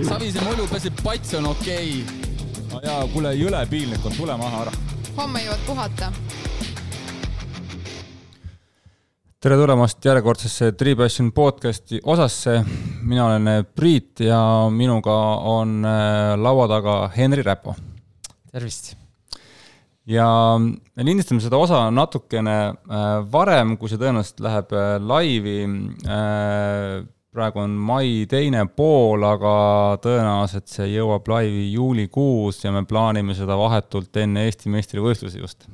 Savise mulju peseb pats on okei okay. no jaa, kuule, jõle piinlik on, tule maha ära. homme jõuad puhata. tere tulemast järjekordsesse Tripassion podcasti osasse. mina olen Priit ja minuga on äh, laua taga Henri Räpo. tervist! ja me lindistame seda osa natukene äh, varem, kui see tõenäoliselt läheb äh, laivi praegu on mai teine pool, aga tõenäoliselt see jõuab laivi juulikuus ja me plaanime seda vahetult enne Eesti meistrivõistlusi just.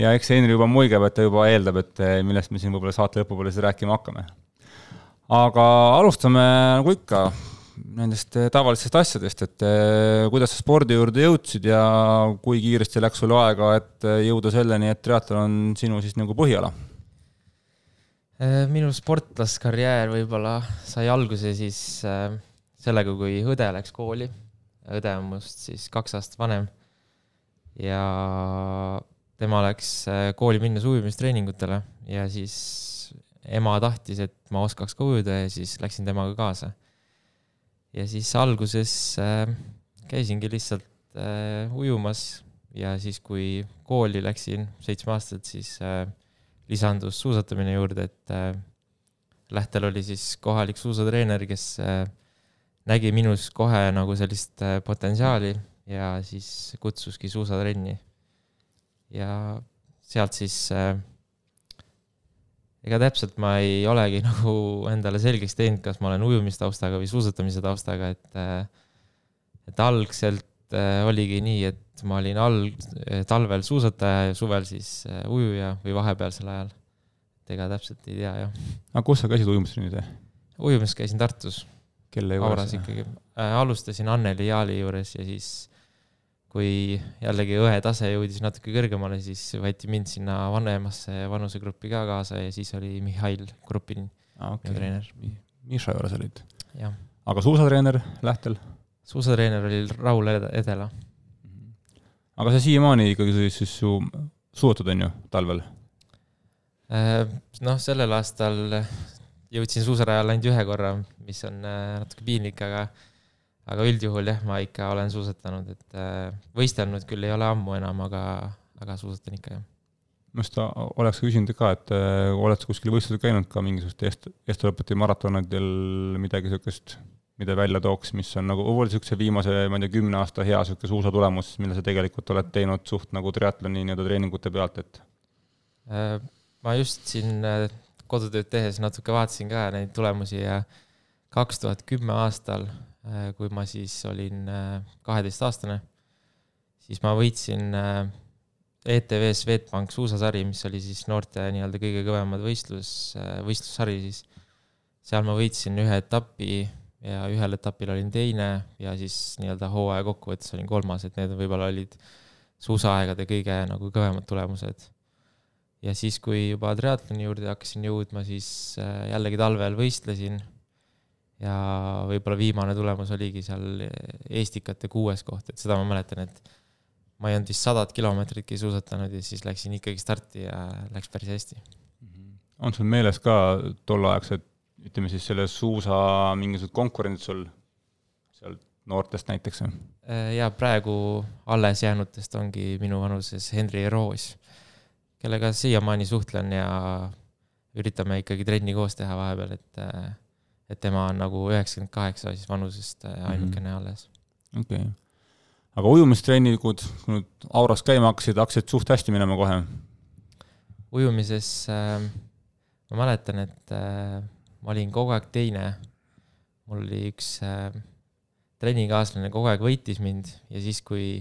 ja eks Henri juba muigab, et ta juba eeldab, et millest me siin võib-olla saate lõpupoole siis rääkima hakkame. aga alustame nagu ikka nendest tavalistest asjadest, et eh, kuidas sa spordi juurde jõudsid ja kui kiiresti läks sul aega, et jõuda selleni, et triatlon on sinu siis nagu põhiala minu sportlaskarjäär võib-olla sai alguse siis äh, sellega, kui õde läks kooli. õde on must siis kaks aastat vanem. ja tema läks äh, kooli minnes ujumistreeningutele ja siis ema tahtis, et ma oskaks ka ujuda ja siis läksin temaga kaasa. ja siis alguses käisingi lihtsalt ujumas ja siis, kui kooli läksin seitsmeaastaselt, siis lisandus suusatamine juurde, et äh, lähtel oli siis kohalik suusatreener, kes äh, nägi minus kohe nagu sellist äh, potentsiaali ja siis kutsuski suusatrenni. ja sealt siis ega täpselt ma ei olegi nagu endale selgeks teinud, kas ma olen ujumistaustaga või suusatamise taustaga, et et algselt äh, oligi nii, et ma olin all, äh, talvel suusataja ja suvel siis äh, ujuja või vahepealsel ajal. et ega täpselt ei tea, jah. aga kus sa käisid ujumistrennis? ujumas käisin Tartus. kelle juures? ikkagi äh,. alustasin Anneli Jaali juures ja siis kui jällegi õe tase jõudis natuke kõrgemale, siis võeti mind sinna vanemasse vanusegruppi ka kaasa ja siis oli Mihhail Krupin ah, okay. treener. Miša juures olid? aga suusatreener Lähtel? Suusatreener oli Raul Edela. aga sa siiamaani ikkagi siis, siis su suutad, on ju, talvel? Äh, noh, sellel aastal jõudsin suusarajale ainult ühe korra, mis on äh, natuke piinlik, aga aga üldjuhul jah, ma ikka olen suusatanud, et äh, võistelnud küll ei ole ammu enam, aga, aga suusatan ikka, jah. ma just oleks küsinud ka, et oled sa kuskil võistlusel käinud ka mingisuguste Est-, Estolõpeti maratonidel midagi niisugust mida välja tooks, mis on nagu võib-olla niisuguse viimase, ma ei tea, kümne aasta hea niisugune suusatulemus, mille sa tegelikult oled teinud suht nagu triatloni nii-öelda treeningute pealt, et? Äh, ma just siin äh, kodutööd tehes natuke vaatasin ka neid tulemusi ja kaks tuhat kümme aastal, äh, kui ma siis olin kaheteistaastane, siis ma võitsin ETV Swedbank suusasari, mis oli siis noorte nii-öelda kõige kõvemad võistlus, võistlussari siis. seal ma võitsin ühe etapi ja ühel etapil olin teine ja siis nii-öelda hooaja kokkuvõttes olin kolmas, et need võib-olla olid suusaaegade kõige nagu kõvemad tulemused. ja siis, kui juba triatloni juurde hakkasin jõudma, siis äh, jällegi talvel võistlesin ja võib-olla viimane tulemus oligi seal Eestikate kuues koht, et seda ma mäletan, et ma ei olnud vist sadat kilomeetritki suusatanud ja siis läksin ikkagi starti ja läks päris hästi. on sul meeles ka tolleaegsed ütleme siis selle suusa mingisugused konkurendid sul seal noortest näiteks? Äh, jaa, praegu alles jäänutest ongi minu vanuses Henri Roos, kellega siiamaani suhtlen ja üritame ikkagi trenni koos teha vahepeal, et, et tema on nagu üheksakümmend kaheksa siis vanusest äh, ainukene mm -hmm. alles. okei okay., aga ujumistrenningud, kui nüüd Auras käima hakkasid, hakkasid suht hästi minema kohe? ujumises äh, ma mäletan, et äh, ma olin kogu aeg teine. mul oli üks äh, trennikaaslane kogu aeg võitis mind ja siis, kui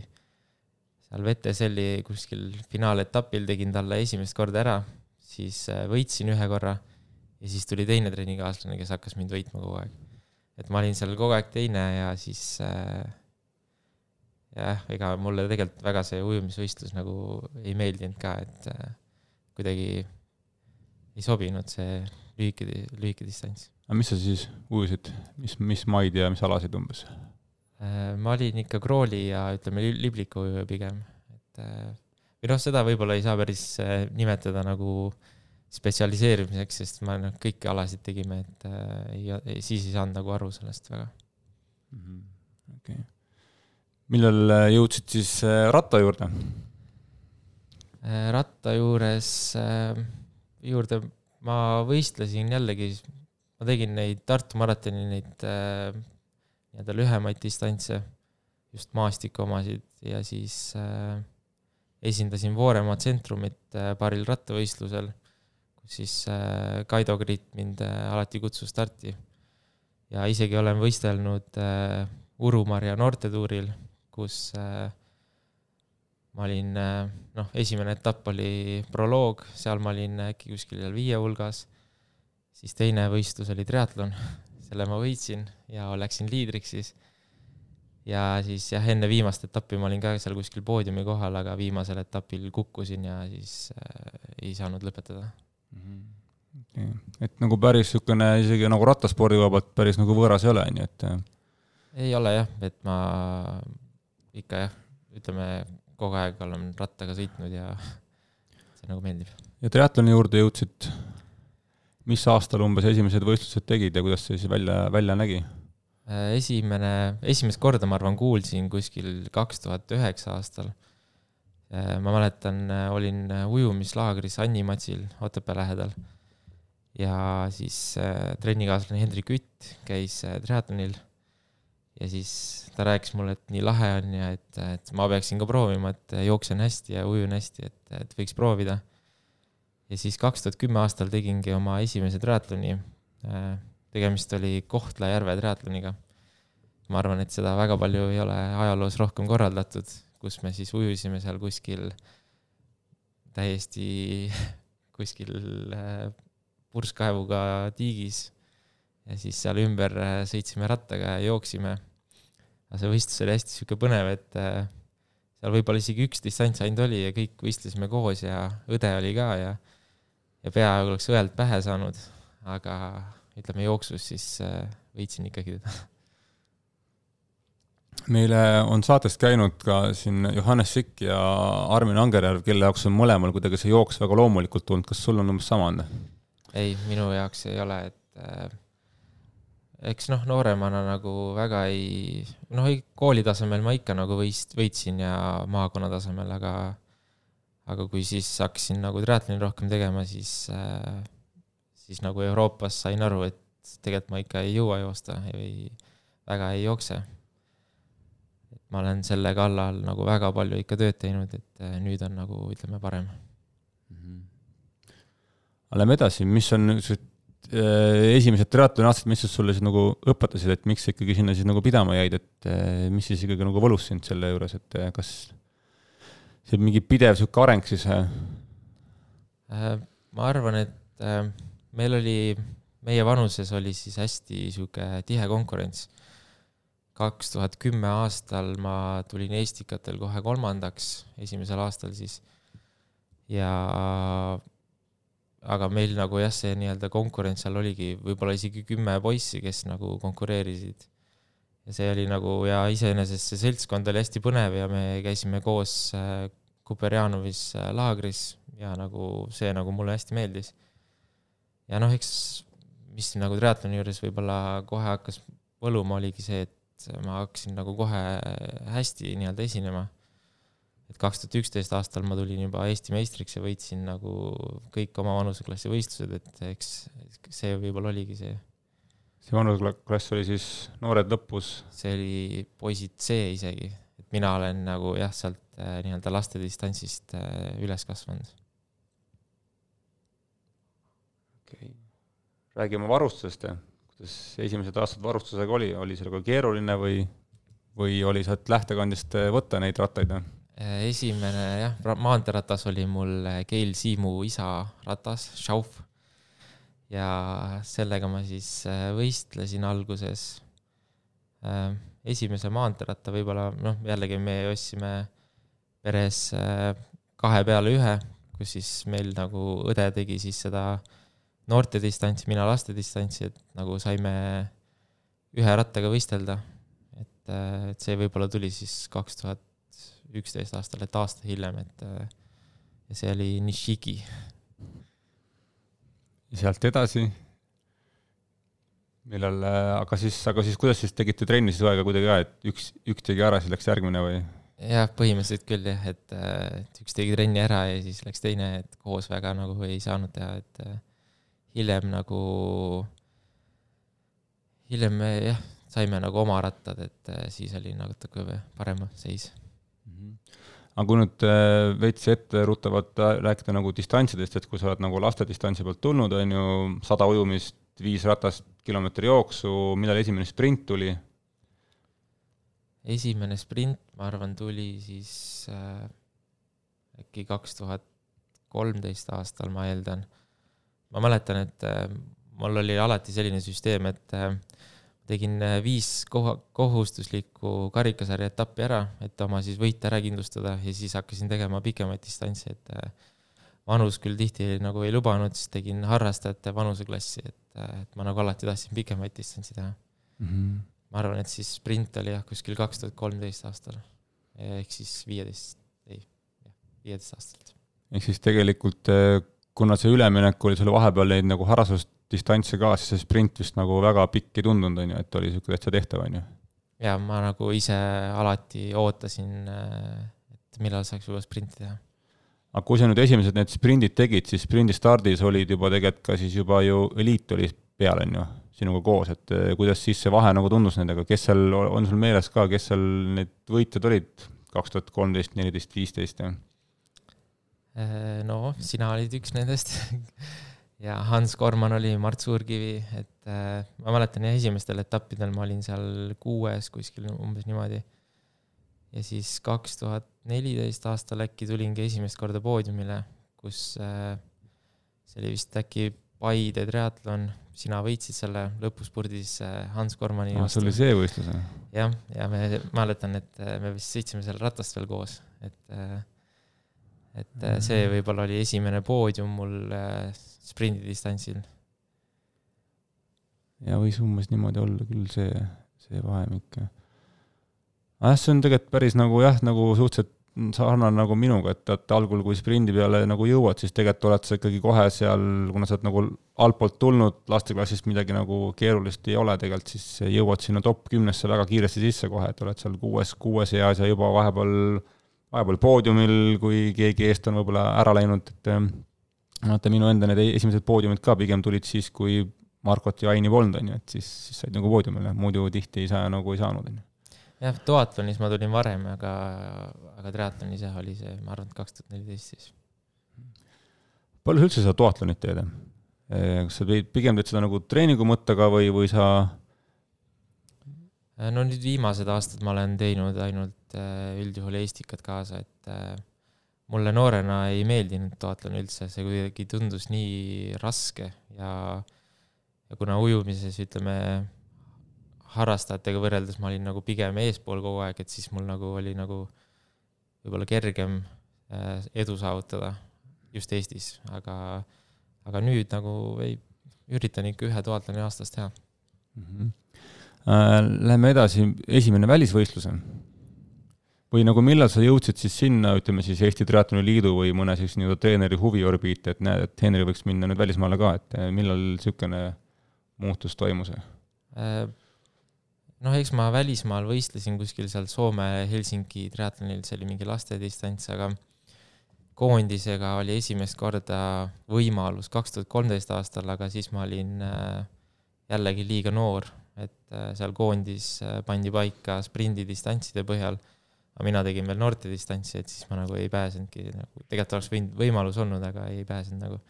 seal VTSL-i kuskil finaaletapil tegin talle esimest korda ära, siis äh, võitsin ühe korra ja siis tuli teine trennikaaslane, kes hakkas mind võitma kogu aeg. et ma olin seal kogu aeg teine ja siis äh, jah, ega mulle tegelikult väga see ujumisvõistlus nagu ei meeldinud ka, et äh, kuidagi ei sobinud see lühike, lühike distants. aga mis sa siis ujusid, mis, mis maid ja mis alasid umbes? Äh, ma olin ikka krooli ja ütleme, libliku pigem, et äh, või noh, seda võib-olla ei saa päris äh, nimetada nagu spetsialiseerimiseks, sest ma noh, kõiki alasid tegime, et ei, siis ei saanud nagu aru sellest väga. okei okay.. millal jõudsid siis ratta juurde? ratta juures, juurde ma võistlesin jällegi, ma tegin neid Tartu maratoni neid nii-öelda lühemaid distantse, just maastiku omasid ja siis äh, esindasin Vooremaa tsentrumit äh, paaril rattavõistlusel, kus siis äh, Kaido Kriit mind äh, alati kutsus starti. ja isegi olen võistelnud Urumarja noortetuuril, kus ma olin, noh, esimene etapp oli proloog, seal ma olin äkki kuskil viie hulgas, siis teine võistlus oli triatlon, selle ma võitsin ja läksin liidriks siis ja siis jah, enne viimast etappi ma olin ka seal kuskil poodiumi kohal, aga viimasel etapil kukkusin ja siis äh, ei saanud lõpetada mm. -hmm. Okay. et nagu päris niisugune isegi nagu rattaspordi koha pealt päris nagu võõras ei ole, nii et. Äh. ei ole jah, et ma ikka jah, ütleme kogu aeg olen rattaga sõitnud ja see nagu meeldib. ja triatloni juurde jõudsid, mis aastal umbes esimesed võistlused tegid ja kuidas see siis välja, välja nägi? Äh, esimene, esimest korda ma arvan, kuulsin kuskil kaks tuhat üheksa aastal. Äh, ma mäletan, äh, olin ujumislaagris Annimatsil Otepää lähedal ja siis trennikaaslane Hendrik Ütt käis triatlonil ja siis ta rääkis mulle, et nii lahe on ja et, et ma peaksin ka proovima, et jooksen hästi ja ujun hästi, et, et võiks proovida. ja siis kaks tuhat kümme aastal tegingi oma esimese triatloni tegemist oli Kohtla-Järve triatloniga. ma arvan, et seda väga palju ei ole ajaloos rohkem korraldatud, kus me siis ujusime seal kuskil täiesti kuskil äh, purskkaevuga tiigis ja siis seal ümber äh, sõitsime rattaga ja jooksime. Aga see võistlus oli hästi sihuke põnev, et äh, seal võib-olla isegi üks distants ainult oli ja kõik võistlesime koos ja õde oli ka ja, ja peaaegu oleks õelt pähe saanud, aga ütleme jooksus, siis äh, võitsin ikkagi teda. meile on saatest käinud ka siin Johannes Sikk ja Armin Angerjärv, kelle jaoks on mõlemal kuidagi see jooks väga loomulikult tulnud, kas sul on umbes sama on? ei, minu jaoks ei ole, et äh, eks noh, nooremana nagu väga ei, noh, kooli tasemel ma ikka nagu võist-, võitsin ja maakonna tasemel, aga aga kui siis hakkasin nagu triatloni rohkem tegema, siis äh, siis nagu Euroopas sain aru, et tegelikult ma ikka ei jõua joosta või väga ei jookse. et ma olen selle kallal nagu väga palju ikka tööd teinud, et äh, nüüd on nagu ütleme parem mm. -hmm. aga lähme edasi, mis on niisugused esimesed triatloni aastad, mis siis sulle siis nagu õpetasid, et miks sa ikkagi sinna siis nagu pidama jäid, et äh, mis siis ikkagi nagu võlus sind selle juures, et kas see mingi pidev niisugune areng siis? ma arvan, et meil oli, meie vanuses oli siis hästi sihuke tihe konkurents. kaks tuhat kümme aastal ma tulin Estikatel kohe kolmandaks, esimesel aastal siis. ja aga meil nagu jah, see nii-öelda konkurents seal oligi võib-olla isegi kümme poissi, kes nagu konkureerisid. ja see oli nagu ja iseenesest see seltskond oli hästi põnev ja me käisime koos äh, Kuperjanovis äh, laagris ja nagu see nagu mulle hästi meeldis ja noh, eks mis nagu triatloni juures võib-olla kohe hakkas võluma, oligi see, et ma hakkasin nagu kohe hästi nii-öelda esinema. Et kaks tuhat üksteist aastal ma tulin juba Eesti meistriks ja võitsin nagu kõik oma vanuseklassi võistlused, et eks see võib-olla oligi see. see vanuseklass oli siis noored lõpus? see oli poisid C isegi, et mina olen nagu jah, sealt äh, nii-öelda laste distantsist äh, üles kasvanud okei okay., räägime varustusest kuidas esimesed aastad varustusega oli, oli see nagu keeruline või, või oli sealt lähtekandist võtta neid rattaid või? Esimene jah, maanteeratas oli mul Keil Siimu isa ratas, Schauf. ja sellega ma siis äh, võistlesin alguses. Esimese maanteeratta võib-olla, noh, jällegi me ostsime peres kahe peale ühe, kus siis meil nagu õde tegi siis seda noorte distantsi, mina laste distantsi, et nagu saime ühe rattaga võistelda. et, et see võib-olla tuli siis kaks tuhat üksteist aastal, et aasta hiljem, et äh, ja see oli Nishiki. sealt edasi? millal, aga siis, aga siis kuidas siis tegite trenni siis aega kuidagi ka, et üks, üks tegi ära, siis läks järgmine või? jah, põhimõtteliselt küll jah, et, et üks tegi trenni ära ja siis läks teine, et koos väga nagu ei saanud teha, et hiljem nagu, hiljem jah, saime nagu oma rattad, et siis oli natuke parem seis aga kui nüüd veits etteruttavalt rääkida nagu distantsidest, et kui sa oled nagu lastedistantsi pealt tulnud, on ju, sada ujumist, viis ratast, kilomeetri jooksu, millal esimene sprint tuli? esimene sprint, ma arvan, tuli siis äh, äkki kaks tuhat kolmteist aastal, ma eeldan. ma mäletan, et äh, mul oli alati selline süsteem, et äh, tegin äh, viis koha, kohustuslikku karikasarja etappi ära, et oma siis võite ära kindlustada ja siis hakkasin tegema pikemaid distantse, et äh, vanus küll tihti nagu ei lubanud, siis tegin harrastajate vanuseklassi, et, et ma nagu alati tahtsin pikemaid distantsi teha mm. -hmm. ma arvan, et siis sprint oli jah, kuskil kaks tuhat kolmteist aastal. ehk siis viieteist, ei, jah, viieteist aastalt. ehk siis tegelikult kuna see üleminek oli sul vahepeal neid nagu harrastusdistantse ka, siis see sprint vist nagu väga pikk ei tundunud, on ju, et oli niisugune täitsa tehtav, on ju? jaa, ma nagu ise alati ootasin, et millal saaks juba sprinti teha aga kui sa nüüd esimesed need sprindid tegid, siis sprindi stardis olid juba tegelikult ka siis juba ju eliit oli peal, on ju, sinuga koos, et eh, kuidas siis see vahe nagu tundus nendega, kes seal, on sul meeles ka, kes seal need võitjad olid kaks tuhat kolmteist, neliteist, viisteist ja? Äh, no sina olid üks nendest ja Hans Korman oli Mart Suurkivi, et äh, ma mäletan jah, esimestel etappidel ma olin seal kuues kuskil umbes niimoodi. Ja siis kaks tuhat neliteist aastal äkki tulingi esimest korda poodiumile, kus äh, see oli vist äkki Paide triatlon, sina võitsid selle lõpuspurdis äh, Hans Kormani ah, see oli see võistlus või? jah, ja me, mäletan, et äh, me vist sõitsime seal ratast veel koos, et et see võib-olla oli esimene poodium mul sprindidistantsil. ja võis umbes niimoodi olla küll see, see vahemik, jah jah, see on tegelikult päris nagu jah, nagu suhteliselt sarnane nagu minuga, et, et algul, kui sprindi peale nagu jõuad, siis tegelikult oled sa ikkagi kohe seal, kuna sa oled nagu altpoolt tulnud, lasteklassist midagi nagu keerulist ei ole tegelikult, siis jõuad sinna top kümnesse väga kiiresti sisse kohe, et oled seal kuues, kuues eas ja juba vahepeal, vahepeal poodiumil, kui keegi eest on võib-olla ära läinud, et vaata, minu enda need esimesed poodiumid ka pigem tulid siis, kui Markot ja Aini polnud, on ju, et siis, siis said nagu poodiumile, muidu tihti ei saa, nagu ei saanud, on ju jah, duatlonis ma tulin varem, aga, aga triatlonis jah, oli see, ma arvan, et kaks tuhat neliteist siis. palju sa üldse seda duatlonit teed? Eh, kas sa pigem teed seda nagu treeningu mõttega või, või sa? Eh, no nüüd viimased aastad ma olen teinud ainult eh, üldjuhul Eestikat kaasa, et mulle noorena ei meeldinud duatlon üldse, see kuidagi tundus nii raske ja, ja kuna ujumises ütleme, harrastajatega võrreldes ma olin nagu pigem eespool kogu aeg, et siis mul nagu oli nagu võib-olla kergem äh, edu saavutada just Eestis, aga, aga nüüd nagu ei, üritan ikka ühe duatloni aastas teha mm. -hmm. Läheme edasi, esimene välisvõistlus on? Või nagu millal sa jõudsid siis sinna, ütleme siis Eesti Triatloni Liidu või mõne siis nii-öelda treeneri huviorbiiti, et näed, et Henri võiks minna nüüd välismaale ka, et millal niisugune muutus toimus? Äh, noh, eks ma välismaal võistlesin kuskil seal Soome Helsingi triatlonil, see oli mingi lastedistants, aga koondisega oli esimest korda võimalus kaks tuhat kolmteist aastal, aga siis ma olin äh, jällegi liiga noor, et äh, seal koondis pandi paika sprindidistantside põhjal, aga mina tegin veel noortedistantsi, et siis ma nagu ei pääsenudki, nagu tegelikult oleks võinud, võimalus olnud, aga ei pääsenud nagu.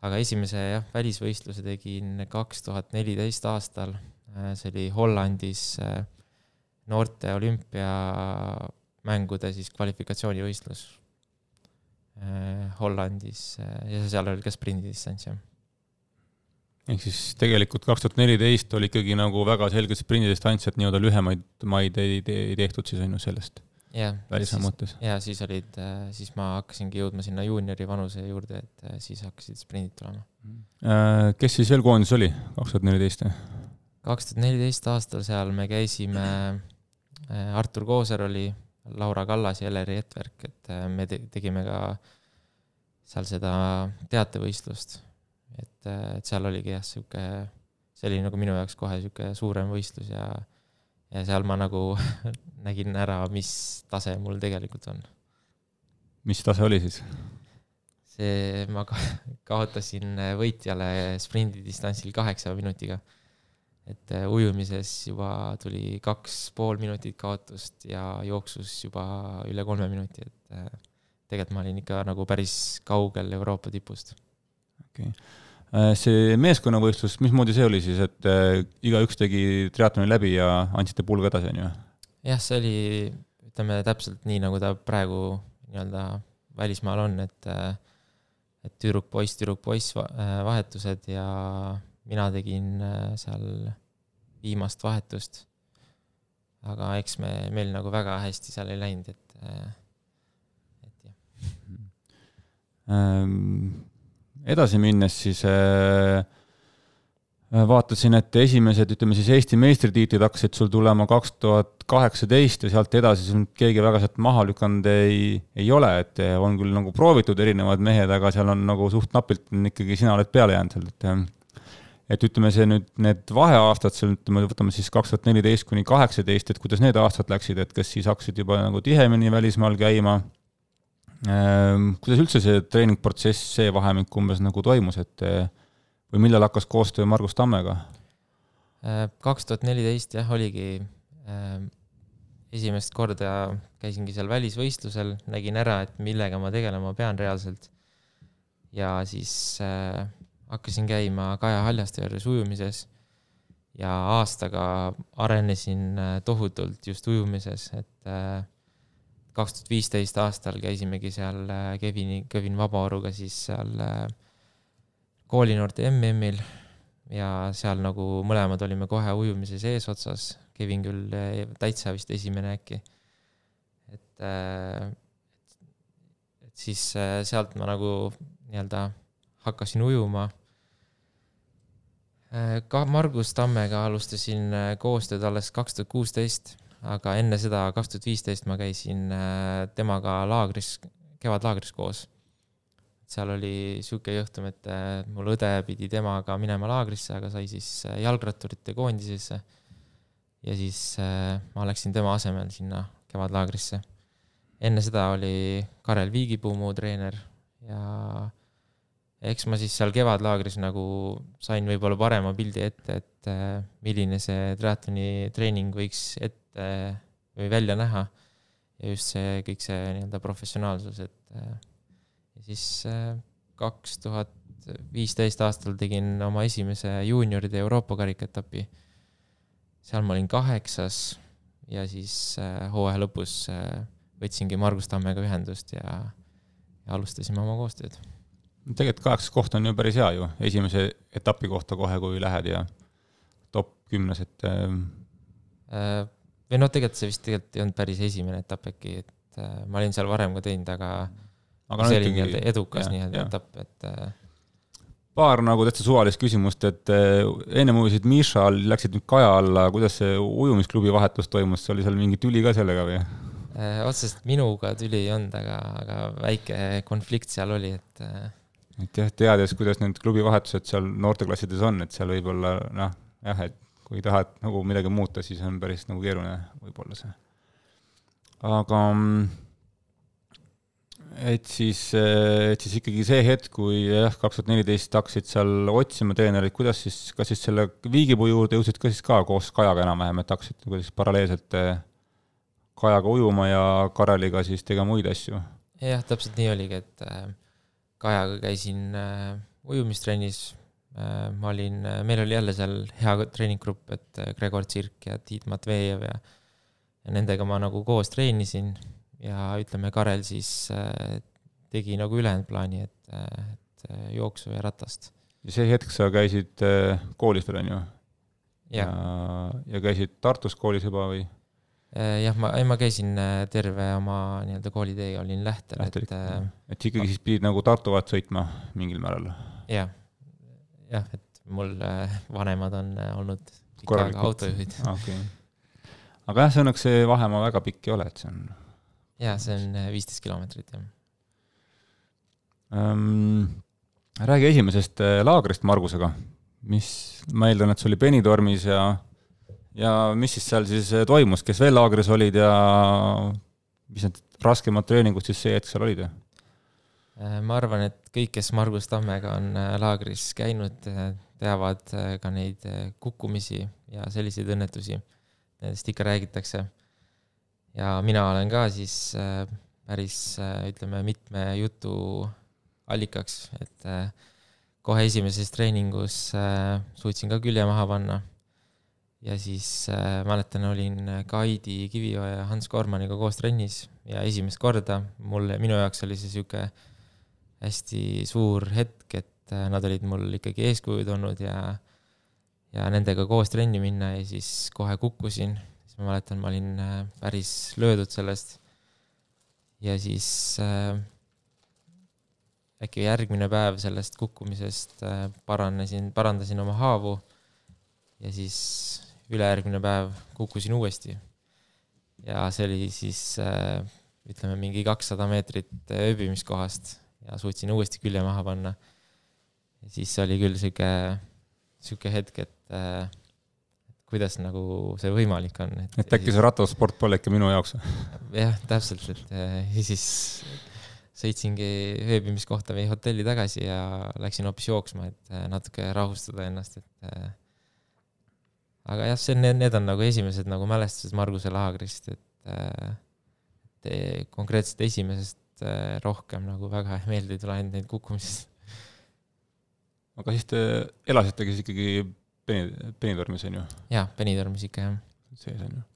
aga esimese jah, välisvõistluse tegin kaks tuhat neliteist aastal Äh, see oli Hollandis äh, noorte olümpiamängude siis kvalifikatsioonivõistlus äh, Hollandis ja seal oli ka sprindidistants, jah. Ehk siis tegelikult kaks tuhat neliteist oli ikkagi nagu väga selge sprindidistants, et nii-öelda lühemaid maid ei, ei tehtud siis on ju sellest yeah, välismaa mõttes? jaa, siis olid, siis ma hakkasingi jõudma sinna juuniori vanuse juurde, et siis hakkasid sprindid tulema. Kes siis veel koondises oli, kaks tuhat neliteist? kaks tuhat neliteist aastal seal me käisime, äh, Artur Kooser oli, Laura Kallas ja Eleri Etverk, et äh, me tegime ka seal seda teatevõistlust. Et, äh, et seal oligi jah, sihuke, see oli nagu minu jaoks kohe niisugune suurem võistlus ja, ja seal ma nagu nägin ära, mis tase mul tegelikult on. mis tase oli siis? see, ma kaotasin võitjale sprindidistantsil kaheksa minutiga. et äh, ujumises juba tuli kaks pool minutit kaotust ja jooksus juba üle kolme minuti, et äh, tegelikult ma olin ikka nagu päris kaugel Euroopa tipust. Okei okay Äh, see meeskonnavõistlus, mismoodi see oli siis, et äh, igaüks tegi triatloni läbi ja andsite pulga edasi, on ju? jah, see oli, ütleme täpselt nii, nagu ta praegu nii-öelda välismaal on, et äh, et tüdruk-poiss, tüdruk-poiss vahetused ja mina tegin seal viimast vahetust. aga eks me, meil nagu väga hästi seal ei läinud, et, et jah ähm edasi minnes siis äh, äh, vaatasin, et esimesed, ütleme siis Eesti meistritiitlid hakkasid sul tulema kaks tuhat kaheksateist ja sealt edasi sul keegi väga sealt maha lükanud ei, ei ole, et äh, on küll nagu proovitud erinevad mehed, aga seal on nagu suht napilt ikkagi sina oled peale jäänud seal, et äh, et ütleme, see nüüd, need vaheaastad seal, ütleme, võtame siis kaks tuhat neliteist kuni kaheksateist, et kuidas need aastad läksid, et kas siis hakkasid juba nagu tihemini välismaal käima kuidas üldse see treeningprotsess, see vahemik umbes nagu toimus, et eh, või millal hakkas koostöö Margus Tammega? Äh, kaks tuhat neliteist jah, oligi ehm, esimest korda käisingi seal välisvõistlusel, nägin ära, et millega ma tegelema pean reaalselt. ja siis äh, hakkasin käima Kaja Haljaste juures ujumises ja aastaga arenesin äh, tohutult just ujumises, et äh, kaks tuhat viisteist aastal käisimegi seal äh, Kevini, Kevin Vabaoruga siis seal äh, koolinoorte MM-il ja seal nagu mõlemad olime kohe ujumises eesotsas, Kevin küll äh, täitsa vist esimene äkki. et, et siis sealt ma nagu nii-öelda hakkasin ujuma. ka Margus Tammega alustasin koostööd alles kaks tuhat kuusteist aga enne seda, kaks tuhat viisteist ma käisin äh, temaga laagris, kevadlaagris koos. seal oli sihuke juhtum, et äh, mul õde pidi temaga minema laagrisse, aga sai siis äh, jalgratturite koondisesse. ja siis ma läksin tema asemel sinna kevadlaagrisse. enne seda oli Karel Viigipuu mu treener ja eks ma siis seal kevadlaagris nagu sain võib-olla parema pildi ette, et milline see triatloni treening võiks et ette või välja näha. ja just see, kõik see nii-öelda professionaalsus, et äh, ja siis äh, kaks tuhat viisteist aastal tegin oma esimese juunioride Euroopa karikaetapi. seal ma olin kaheksas ja siis hooaja lõpus võtsingi Margus Tammega ühendust ja, ja alustasime oma koostööd. tegelikult kaheksas koht on ju päris hea ju, esimese etapi kohta kohe, kui lähed ja top kümnes, et äh, või noh, tegelikult see vist tegelikult ei olnud päris esimene etapp äkki, et äh, ma olin seal varem ka teinud, aga aga see oli nii-öelda edukas nii-öelda etapp, et äh, paar nagu täitsa suvalist küsimust, et äh, ennem ujusid Mišal, läksid nüüd Kaja alla, kuidas see ujumisklubi vahetus toimus, oli seal mingi tüli ka sellega või? Äh, otseselt minuga tüli ei olnud, aga, aga väike konflikt seal oli, et äh, et jah, teades, kuidas need klubivahetused seal noorteklassides on, et seal võib olla noh, jah, et kui tahad nagu midagi muuta, siis on päris nagu keeruline võib-olla see. aga et siis, et siis ikkagi see hetk, kui jah, kaks tuhat neliteist hakkasid seal otsima treenerit, kuidas siis, kas siis selle Viigipuu juurde jõudsid ka siis ka koos Kajaga enam-vähem, et hakkasid nagu siis paralleelselt eh, Kajaga ujuma ja Kareliga siis tegema muid asju? jah, täpselt nii oligi, et eh, Kajaga käisin eh, ujumistrennis ma olin, äh, meil oli jälle seal hea treeninggrupp, et äh, Gregor Tsirk ja Tiit Matvejev ja ja nendega ma nagu koos treenisin ja ütleme, Karel siis tegi nagu ülejäänud plaani, et, et jooksu ja ratast. ja see hetk sa käisid koolis veel, on ju? ja, ja käisid Tartus koolis juba või? jah, ma, ei ma käisin terve oma nii-öelda koolitee olin Lähtel, et et ikkagi siis pidid nagu Tartu vahet sõitma mingil määral? jah jah, et mul äh, vanemad on äh, olnud pikka aega autojuhid. okei okay.. aga jah, see õnneks see vahemaa väga pikk ei ole, et see on. jaa, see on äh, viisteist kilomeetrit, jah um,. räägi esimesest laagrist Margusega. mis, ma eeldan, et see oli Benitormis ja, ja mis siis seal siis toimus, kes veel laagris olid ja mis need raskemad treeningud siis see hetk seal olid? Ma arvan, et kõik, kes Margus Tammega on laagris käinud, teavad ka neid kukkumisi ja selliseid õnnetusi. Nendest ikka räägitakse. ja mina olen ka siis päris ütleme, mitme jutu allikaks, et kohe esimeses treeningus äh, suutsin ka külje maha panna. ja siis äh, mäletan, olin Kaidi Kivioja ja Hans Kormaniga koos trennis ja esimest korda mulle, minu jaoks oli see sihuke hästi suur hetk, et äh, nad olid mul ikkagi eeskujud olnud ja ja nendega koos trenni minna ja siis kohe kukkusin, siis ma mäletan, ma olin äh, päris löödud sellest. ja siis äh, äkki järgmine päev sellest kukkumisest äh, paranesin, parandasin oma haavu ja siis ülejärgmine päev kukkusin uuesti. ja see oli siis äh, ütleme, mingi kakssada meetrit ööbimiskohast ja suutsin uuesti külje maha panna. siis oli küll sihuke, sihuke hetk, et äh, kuidas nagu see võimalik on. et äkki see rattasport pole ikka minu jaoks? jah, täpselt, et ja siis sõitsingi ööbimiskohta või hotelli tagasi ja läksin hoopis jooksma, et äh, natuke rahustada ennast, et äh, aga jah, see need on nagu esimesed nagu mälestused Marguse laagrist, et et konkreetselt esimesest rohkem nagu väga meelde ei tule ainult neid kukkumised. aga siis te elasitegi siis ikkagi Beni, Benitormis, on ju? jaa, Benitormis ikka, jah. sees, on ju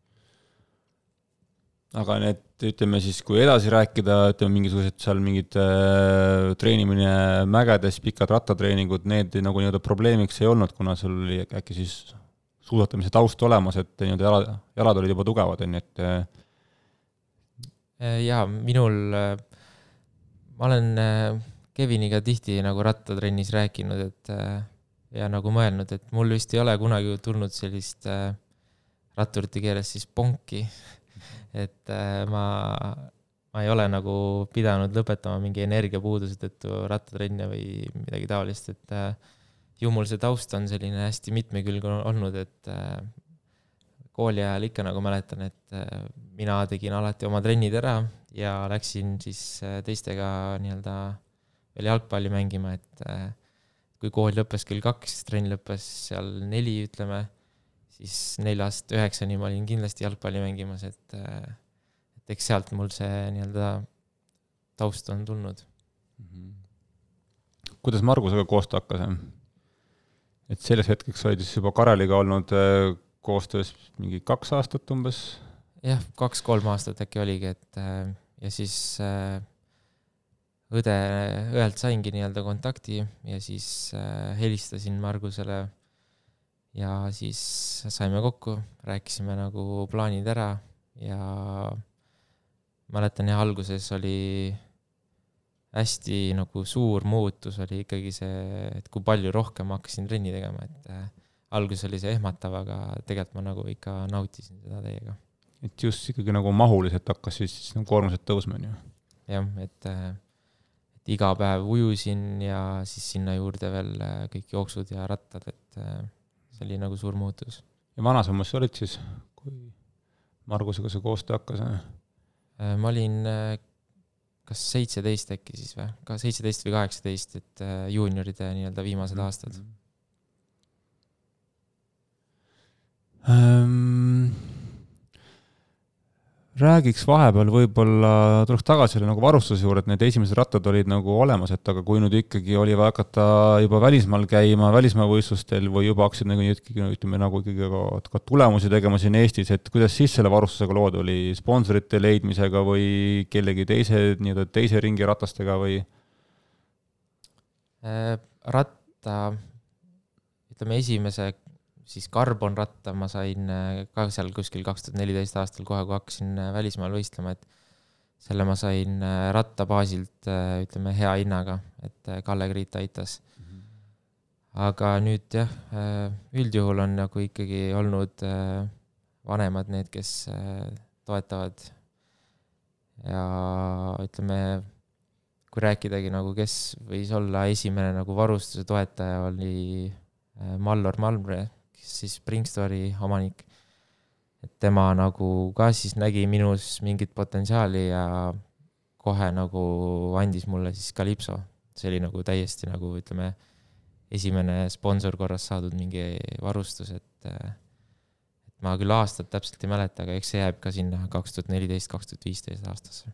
aga need, ütleme siis, kui edasi rääkida, ütleme mingisugused seal mingid äh, treenimine mägedes, pikad rattatreeningud, need nagu nii-öelda probleemiks ei olnud, kuna sul oli äkki siis suusatamise taust olemas, et nii-öelda jalad, jalad olid juba tugevad, on ju, et jaa, minul, ma olen Keviniga tihti nagu rattatrennis rääkinud, et ja nagu mõelnud, et mul vist ei ole kunagi tulnud sellist ratturite keeles siis ponki. Et äh, ma, ma ei ole nagu pidanud lõpetama mingi energiapuuduse tõttu rattatrenni või midagi taolist, et äh, ju mul see taust on selline hästi mitmekülgne olnud, et äh, kooli ajal ikka nagu mäletan, et mina tegin alati oma trennid ära ja läksin siis teistega nii-öelda veel jalgpalli mängima, et kui kool lõppes kell kaks, trenn lõppes seal neli, ütleme siis neljast üheksani ma olin kindlasti jalgpalli mängimas, et, et eks sealt mul see nii-öelda taust on tulnud mm. -hmm. kuidas Margusega koostöö hakkas? et selleks hetkeks olid siis juba Kareliga olnud äh, koostöös mingi kaks aastat umbes? jah, kaks-kolm aastat äkki oligi, et äh, ja siis äh, õde, õelt saingi nii-öelda kontakti ja siis helistasin Margusele ja siis saime kokku, rääkisime nagu plaanid ära ja mäletan jah, alguses oli hästi nagu suur muutus oli ikkagi see, et kui palju rohkem ma hakkasin trenni tegema, et äh, alguses oli see ehmatav, aga tegelikult ma nagu ikka nautisin seda täiega. Et just ikkagi nagu mahuliselt hakkas siis nagu koormused tõusma, on ju? jah, et, äh, et iga päev ujusin ja siis sinna juurde veel äh, kõik jooksud ja rattad, et see oli nagu suur muutus. ja vanasammas sa olid siis, kui Margusega see koostöö hakkas? Äh, ma olin äh, kas seitseteist äkki siis või, ka seitseteist või kaheksateist, et äh, juunioride nii-öelda viimased mm -hmm. aastad um räägiks vahepeal võib-olla, tuleks tagasi selle nagu varustuse juurde, et need esimesed rattad olid nagu olemas, et aga kui nüüd ikkagi oli vaja hakata juba välismaal käima, välismaa võistlustel või juba hakkasid nagu ikkagi ütleme nagu ikkagi ka, ka tulemusi tegema siin Eestis, et kuidas siis selle varustusega lood oli, sponsorite leidmisega või kellegi teise, nii-öelda teise ringi ratastega või? Äh, ratta, ütleme esimese siis karbonratta ma sain äh, ka seal kuskil kaks tuhat neliteist aastal, kohe kui hakkasin äh, välismaal võistlema, et selle ma sain äh, ratta baasilt, ütleme, hea hinnaga, et Kalle Kriit aitas aga nüüd jah, üldjuhul on nagu ikkagi olnud vanemad need, kes toetavad. ja ütleme, kui rääkidagi nagu, kes võis olla esimene nagu varustuse toetaja, oli Mallor Malmre, siis Springstore'i omanik. et tema nagu ka siis nägi minus mingit potentsiaali ja kohe nagu andis mulle siis Calypso. see oli nagu täiesti nagu ütleme, esimene sponsor korras saadud mingi varustus, et et ma küll aastat täpselt ei mäleta, aga eks see jääb ka sinna kaks tuhat neliteist, kaks tuhat viisteist aastasse.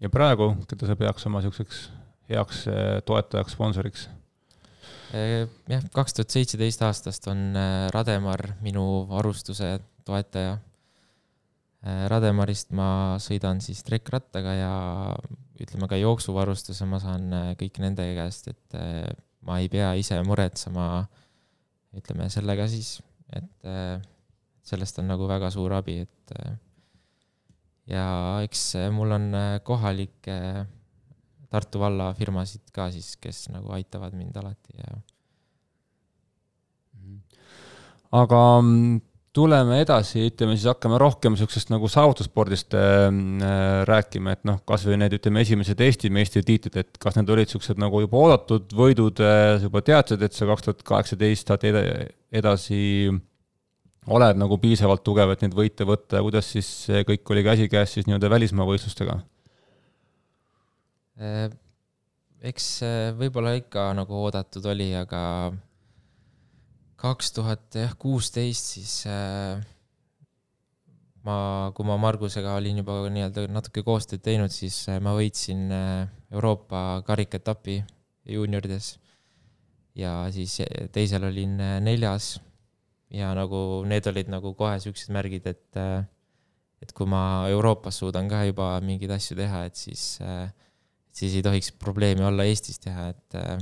ja praegu, keda sa peaks oma niisuguseks heaks eh, toetajaks, sponsoriks? Eh, jah, kaks tuhat seitseteist aastast on eh, Rademar minu varustuse toetaja. Rademarist ma sõidan siis trekkrattaga ja ütleme ka jooksuvarustuse ma saan kõik nende käest, et ma ei pea ise muretsema, ütleme sellega siis, et sellest on nagu väga suur abi, et ja eks mul on kohalikke Tartu valla firmasid ka siis, kes nagu aitavad mind alati ja. aga mm, tuleme edasi, ütleme siis hakkame rohkem niisugusest nagu saavutusspordist äh, rääkima, et noh, kasvõi need, ütleme, esimesed Eesti meistritiitlid, et kas need olid niisugused nagu juba oodatud võidud äh,, sa juba teadsid, et sa kaks tuhat kaheksateist saad edasi oled nagu piisavalt tugev, et neid võite võtta ja kuidas siis see kõik oli käsikäes siis nii-öelda välismaa võistlustega? Äh, eks võib-olla ikka nagu oodatud oli, aga kaks tuhat jah, kuusteist siis äh, ma, kui ma Margusega olin juba nii-öelda natuke koostööd teinud, siis äh, ma võitsin Euroopa karikaetapi juuniorides. ja siis teisel olin neljas ja nagu need olid nagu kohe siuksed märgid, et et kui ma Euroopas suudan ka juba mingeid asju teha, et siis äh, siis ei tohiks probleemi olla Eestis teha, et äh,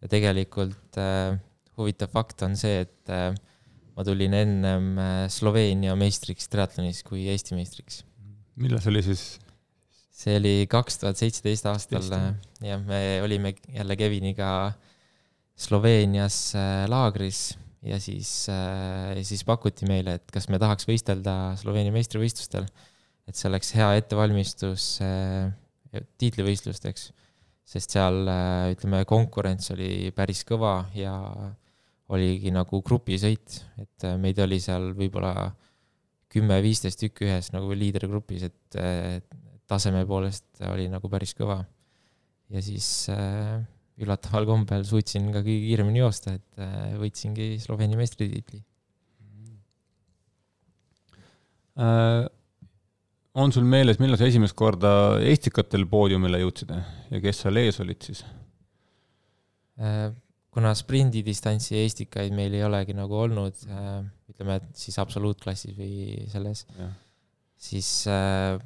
ja tegelikult äh, huvitav fakt on see, et äh, ma tulin ennem Sloveenia meistriks triatlonis kui Eesti meistriks. millal see oli siis? see oli kaks tuhat seitseteist aastal, jah, me olime jälle Keviniga Sloveenias laagris ja siis, siis pakuti meile, et kas me tahaks võistelda Sloveenia meistrivõistlustel. et see oleks hea ettevalmistus tiitlivõistlusteks, sest seal äh, ütleme, konkurents oli päris kõva ja oligi nagu grupisõit, et äh, meid oli seal võib-olla kümme-viisteist tükki ühes nagu liidergrupis, et äh, taseme poolest oli nagu päris kõva. ja siis üllataval kombel suutsin ka kõige kiiremini joosta, et võitsingi Sloveenia meistritiitli äh on sul meeles, millal sa esimest korda Estikatel poodiumile jõudsid ja kes seal ees olid siis? Äh, kuna sprindidistantsi Estikaid meil ei olegi nagu olnud, äh, ütleme, et siis absoluutklassis või selles, siis äh,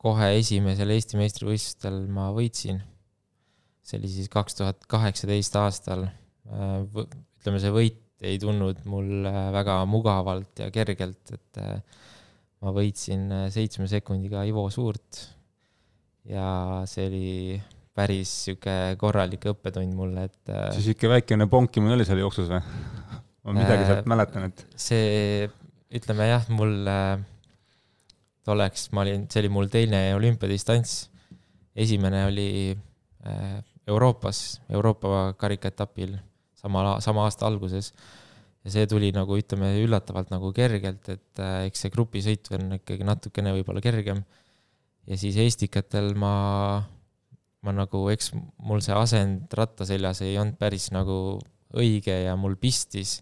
kohe esimesel Eesti meistrivõistlustel ma võitsin. see oli siis kaks tuhat kaheksateist aastal. ütleme, see võit ei tulnud mul väga mugavalt ja kergelt, et ma võitsin äh, seitsme sekundiga Ivo Suurt ja see oli päris sihuke korralik õppetund mulle, et äh, siis ikka väikene ponkimine oli seal jooksus või? ma midagi sealt äh, mäletan, et see, ütleme jah, mul tolleks, ma olin, see oli mul teine olümpiadistants. esimene oli Euroopas, Euroopa karikaetapil sama, sama aasta alguses ja see tuli nagu ütleme üllatavalt nagu kergelt, et äh, eks see grupisõit on ikkagi natukene võib-olla kergem. ja siis Estikatel ma, ma nagu, eks mul see asend ratta seljas ei olnud päris nagu õige ja mul pistis.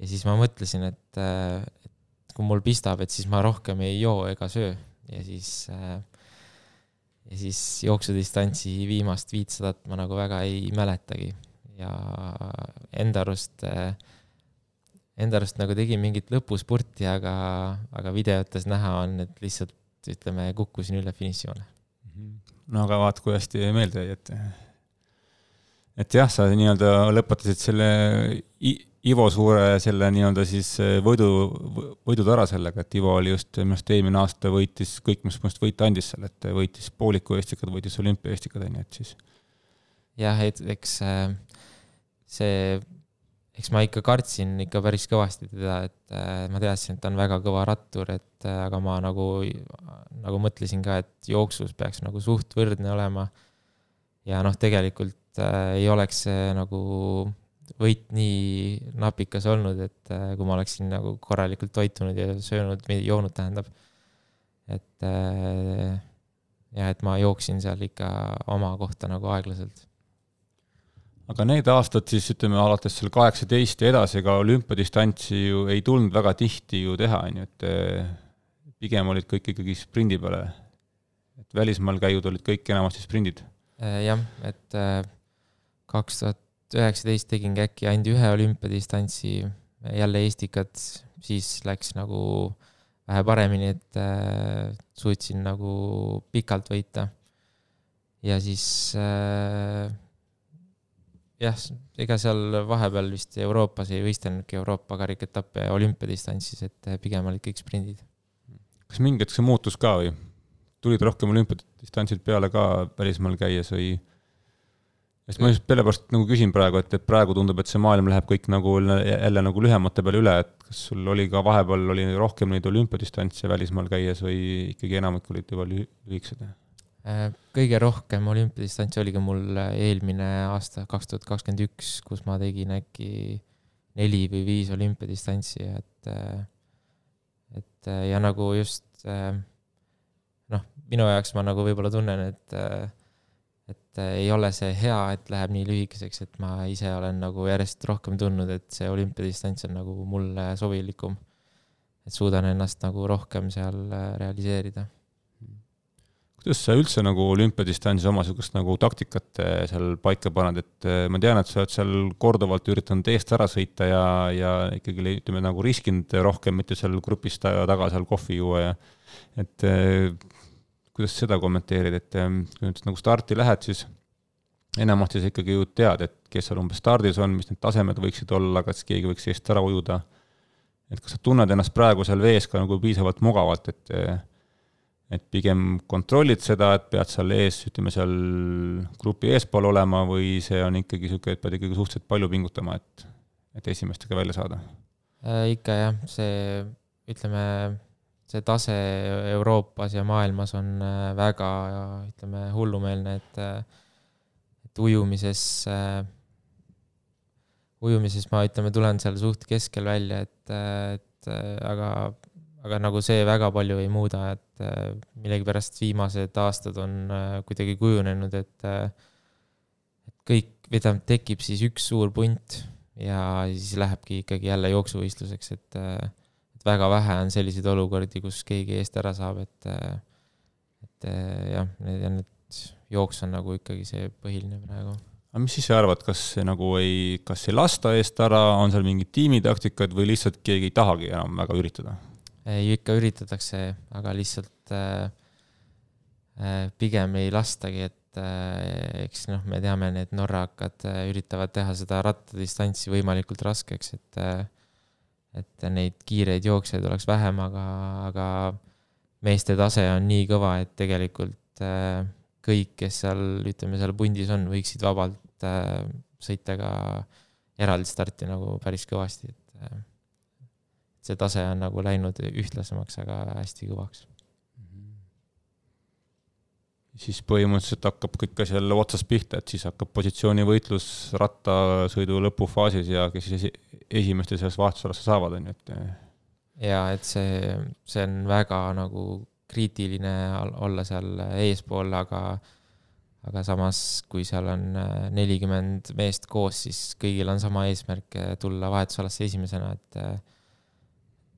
ja siis ma mõtlesin, et, äh, et kui mul pistab, et siis ma rohkem ei joo ega söö ja siis äh, ja siis jooksudistantsi viimast viitsadat ma nagu väga ei mäletagi ja enda arust äh, enda arust nagu tegin mingit lõpuspurti, aga, aga videotes näha on, et lihtsalt ütleme, kukkusin üle finišijoone. no aga vaat, kui hästi meelde jäi, et et jah, sa nii-öelda lõpetasid selle Ivo Suure selle nii-öelda siis võidu, võidud ära sellega, et Ivo oli just, minu arust eelmine aasta võitis kõik, mis minu arust võita andis seal, et võitis pooliku Eestikad, võitis olümpia Eestikad, on ju, et siis. jah, et eks äh, see eks ma ikka kartsin ikka päris kõvasti teda, et äh, ma teadsin, et ta on väga kõva rattur, et äh, aga ma nagu, nagu mõtlesin ka, et jooksus peaks nagu suht võrdne olema. ja noh, tegelikult äh, ei oleks see nagu võit nii napikas olnud, et äh, kui ma oleksin nagu korralikult toitunud ja söönud joonud, tähendab. et äh, jah, et ma jooksin seal ikka oma kohta nagu aeglaselt. Aga need aastad siis ütleme alates seal kaheksateist ja edasi, ega olümpiadistantsi ju ei tulnud väga tihti ju teha, on ju, et äh, pigem olid kõik ikkagi sprindi peale. et välismaal käidud olid kõik enamasti sprindid. jah, et kaks tuhat üheksateist tegingi äkki ainult ühe olümpiadistantsi, jälle Eestikat, siis läks nagu vähe paremini, et äh, suutsin nagu pikalt võita. ja siis äh, jah, ega seal vahepeal vist Euroopas ei võistelnudki Euroopa karikaetappe olümpiadistantsis, et pigem olid kõik sprindid. kas mingi hetk see muutus ka või? tulid rohkem olümpiadistantsid peale ka välismaal käies või? sest ma just sellepärast nagu küsin praegu, et, et praegu tundub, et see maailm läheb kõik nagu jälle nagu lühemate peale üle, et kas sul oli ka vahepeal oli rohkem neid olümpiadistantse välismaal käies või ikkagi enamik olid juba lühikesed? Äh, kõige rohkem olümpiadistantsi oligi mul eelmine aasta, kaks tuhat kakskümmend üks, kus ma tegin äkki neli või viis olümpiadistantsi, et, äh, et äh, ja nagu just noh, minu jaoks ma nagu võib-olla tunnen, et et äh, ei ole see hea, et läheb nii lühikeseks, et ma ise olen nagu järjest rohkem tundnud, et see olümpiadistants on nagu mulle sobilikum. et suudan ennast nagu rohkem seal äh, realiseerida. Kuidas sa üldse nagu olümpiadistantsi oma sihukest nagu taktikat äh, seal paika paned, et ma tean, et sa oled seal korduvalt üritanud eest ära sõita ja, ja ikkagi ütleme nagu riskinud rohkem, mitte seal grupis taga seal kohvi juua ja et kuidas seda kommenteerid, et kui nüüd nagu starti lähed, siis enamasti sa ikkagi ju tead, et kes seal umbes stardis on, mis need tasemed võiksid olla, kas keegi võiks eest ära ujuda. et kas sa tunned ennast praegu seal vees ka nagu piisavalt mugavalt, et et pigem kontrollid seda, et pead seal ees, ütleme seal grupi eespool olema või see on ikkagi niisugune, et pead ikkagi suhteliselt palju pingutama, et, et esimestega välja saada äh,? ikka jah, see ütleme, see tase Euroopas ja maailmas on äh, väga, ütleme, hullumeelne, et, äh, et ujumises, äh, ujumises ma, ütleme, tulen seal suht keskel välja, et, et aga, aga nagu see väga palju ei muuda, et millegipärast viimased aastad on kuidagi kujunenud, et, et kõik, või tähendab, tekib siis üks suur punt ja siis lähebki ikkagi jälle jooksuvõistluseks, et et väga vähe on selliseid olukordi, kus keegi eest ära saab, et, et jah, need, need jooks on nagu ikkagi see põhiline praegu. aga mis siis sa arvad, kas nagu ei, kas ei lasta eest ära, on seal mingid tiimitaktikad või lihtsalt keegi ei tahagi enam väga üritada? Ei, ikka üritatakse, aga lihtsalt äh, äh, pigem ei lastagi, et eks noh, me teame, need norrakad üritavad teha seda rattadistantsi võimalikult raskeks, et et neid kiireid jooksjaid oleks vähem, aga, aga meeste tase on nii kõva, et tegelikult kõik, kes seal, ütleme, seal pundis on, võiksid vabalt sõita ka eraldi starti nagu päris kõvasti, et see tase on nagu läinud ühtlasemaks, aga hästi kõvaks siis põhimõtteliselt hakkab kõik asi jälle otsast pihta, et siis hakkab positsioonivõitlus rattasõidu lõpufaasis ja kes siis esimeste seas vahetusalasse saavad, on ju, et. ja et see, see on väga nagu kriitiline olla seal eespool, aga, aga samas, kui seal on nelikümmend meest koos, siis kõigil on sama eesmärk tulla vahetusalasse esimesena, et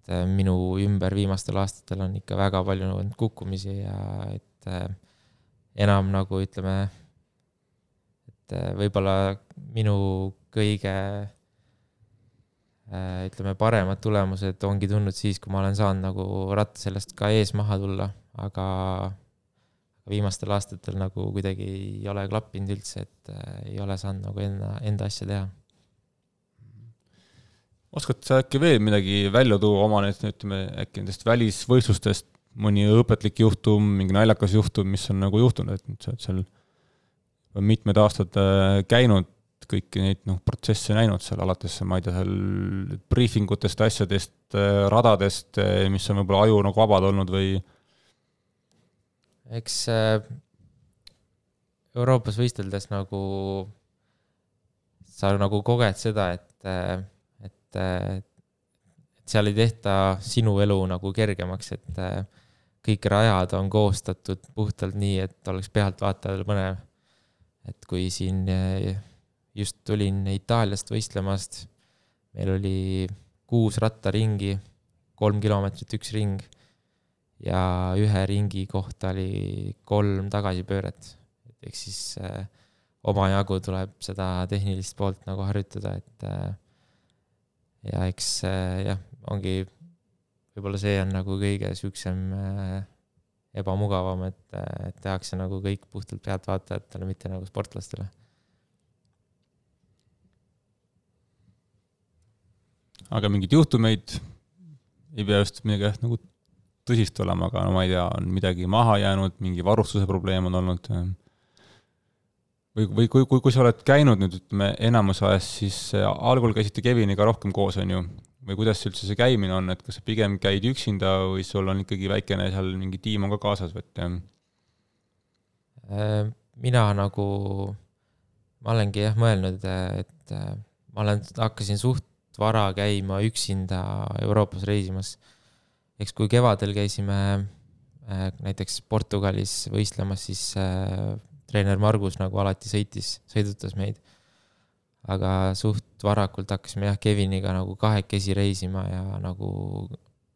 et minu ümber viimastel aastatel on ikka väga palju kukkumisi ja et enam nagu ütleme, et äh, võib-olla minu kõige äh, ütleme, paremad tulemused ongi tulnud siis, kui ma olen saanud nagu ratta sellest ka ees maha tulla, aga viimastel aastatel nagu kuidagi ei ole klappinud üldse, et äh, ei ole saanud nagu enda, enda asja teha. Oskad sa äkki veel midagi välja tuua oma need, ütleme äkki nendest välisvõistlustest, mõni õpetlik juhtum, mingi naljakas juhtum, mis on nagu juhtunud, et sa oled seal mitmed aastad äh, käinud, kõiki neid noh, protsesse näinud seal alates, ma ei tea, seal briifingutest, asjadest, äh, radadest, äh, mis on võib-olla aju nagu vabad olnud või? eks Euroopas võisteldes nagu sa nagu koged seda, et, et, et seal ei tehta sinu elu nagu kergemaks, et kõik rajad on koostatud puhtalt nii, et oleks pealtvaatajal põnev. et kui siin just tulin Itaaliast võistlemast, meil oli kuus rattaringi, kolm kilomeetrit üks ring ja ühe ringi kohta oli kolm tagasipööret. ehk siis äh, omajagu tuleb seda tehnilist poolt nagu harjutada, et äh, ja eks äh, jah, ongi, võib-olla see on nagu kõige siuksem äh, ebamugavam, et, äh, et tehakse nagu kõik puhtalt pealtvaatajatele, mitte nagu sportlastele. aga mingeid juhtumeid ei pea just midagi jah, nagu tõsist olema, aga no ma ei tea, on midagi maha jäänud, mingi varustuse probleem on olnud või, või kui, kui, kui sa oled käinud nüüd, ütleme, enamus ajast, siis algul käisite Keviniga rohkem koos, on ju, või kuidas üldse see käimine on, et kas sa pigem käid üksinda või sul on ikkagi väikene seal mingi tiim on ka kaasas et? Äh, mina nagu, ma olengi jah mõelnud, et äh, ma olen, hakkasin suht vara käima üksinda Euroopas reisimas. eks kui kevadel käisime äh, näiteks Portugalis võistlemas, siis treener Margus nagu alati sõitis, sõidutas meid. aga suht varakult hakkasime jah, Keviniga nagu kahekesi reisima ja nagu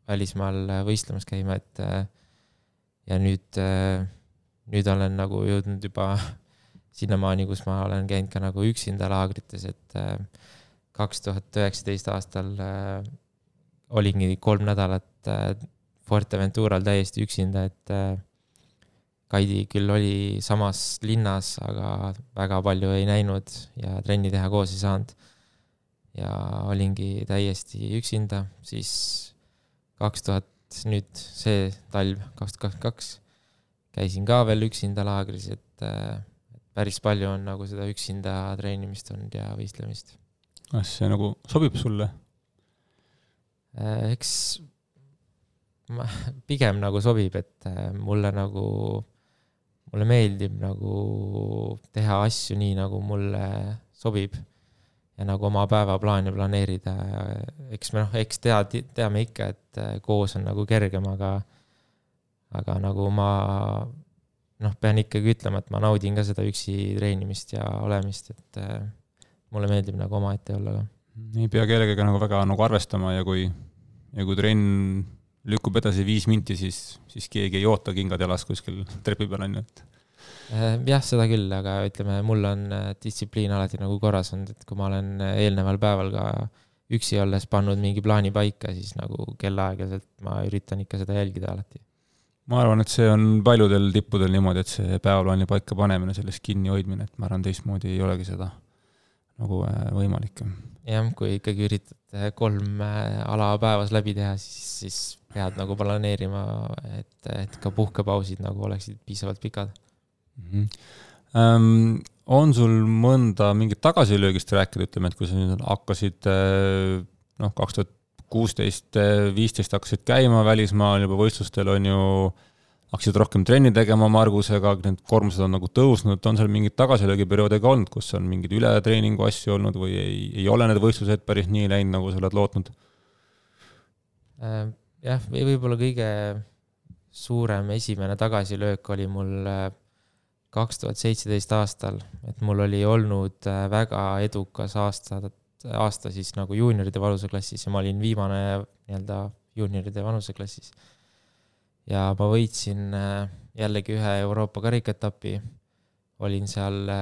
välismaal võistlemas käima, et ja nüüd, nüüd olen nagu jõudnud juba sinnamaani, kus ma olen käinud ka nagu üksinda laagrites, et kaks tuhat üheksateist aastal olingi kolm nädalat Fuerteventural täiesti üksinda, et Kaidi küll oli samas linnas, aga väga palju ei näinud ja trenni teha koos ei saanud. ja olingi täiesti üksinda, siis kaks tuhat, nüüd see talv, kaks tuhat kakskümmend kaks, käisin ka veel üksinda laagris, et päris palju on nagu seda üksinda treenimist olnud ja võistlemist. kas see nagu sobib sulle? eks ma, pigem nagu sobib, et mulle nagu mulle meeldib nagu teha asju nii, nagu mulle sobib. ja nagu oma päevaplaani planeerida, eks me noh, eks tea, teame ikka, et äh, koos on nagu kergem, aga, aga nagu ma noh, pean ikkagi ütlema, et ma naudin ka seda üksi treenimist ja olemist, et äh, mulle meeldib nagu omaette olla ka. ei pea kellegagi nagu väga nagu arvestama ja kui, ja kui trenn lükkub edasi viis minti, siis, siis keegi ei oota kingad jalas kuskil trepi peal, on ju, et äh, jah, seda küll, aga ütleme, mul on äh, distsipliin alati nagu korras olnud, et kui ma olen äh, eelneval päeval ka üksi olles pannud mingi plaani paika, siis nagu kellaaeglaselt ma üritan ikka seda jälgida alati. ma arvan, et see on paljudel tippudel niimoodi, et see päevaplaani paika panemine, sellest kinnihoidmine, et ma arvan, teistmoodi ei olegi seda nagu võimalik. jah, kui ikkagi üritad kolm ala päevas läbi teha, siis, siis pead nagu planeerima, et, et ka puhkepausid nagu oleksid piisavalt pikad mm. -hmm. Um, on sul mõnda mingit tagasilöögist rääkida, ütleme, et kui sa nüüd hakkasid eh, noh, kaks tuhat kuusteist, eh, viisteist hakkasid käima välismaal juba võistlustel, on ju, hakkasid rohkem trenni tegema Margusega, need koormused on nagu tõusnud, on seal mingeid tagasilöögiperioode ka olnud, kus on mingeid ületreeningu asju olnud või ei, ei ole need võistlused päris nii läinud, nagu sa oled lootnud? Jah, või võib-olla kõige suurem esimene tagasilöök oli mul äh, kaks tuhat seitseteist aastal, et mul oli olnud äh, väga edukas aasta, aasta siis nagu juunioride vanuseklassis ja ma olin viimane nii-öelda juunioride vanuseklassis. ja ma võitsin äh, jällegi ühe Euroopa karikaetapi, olin seal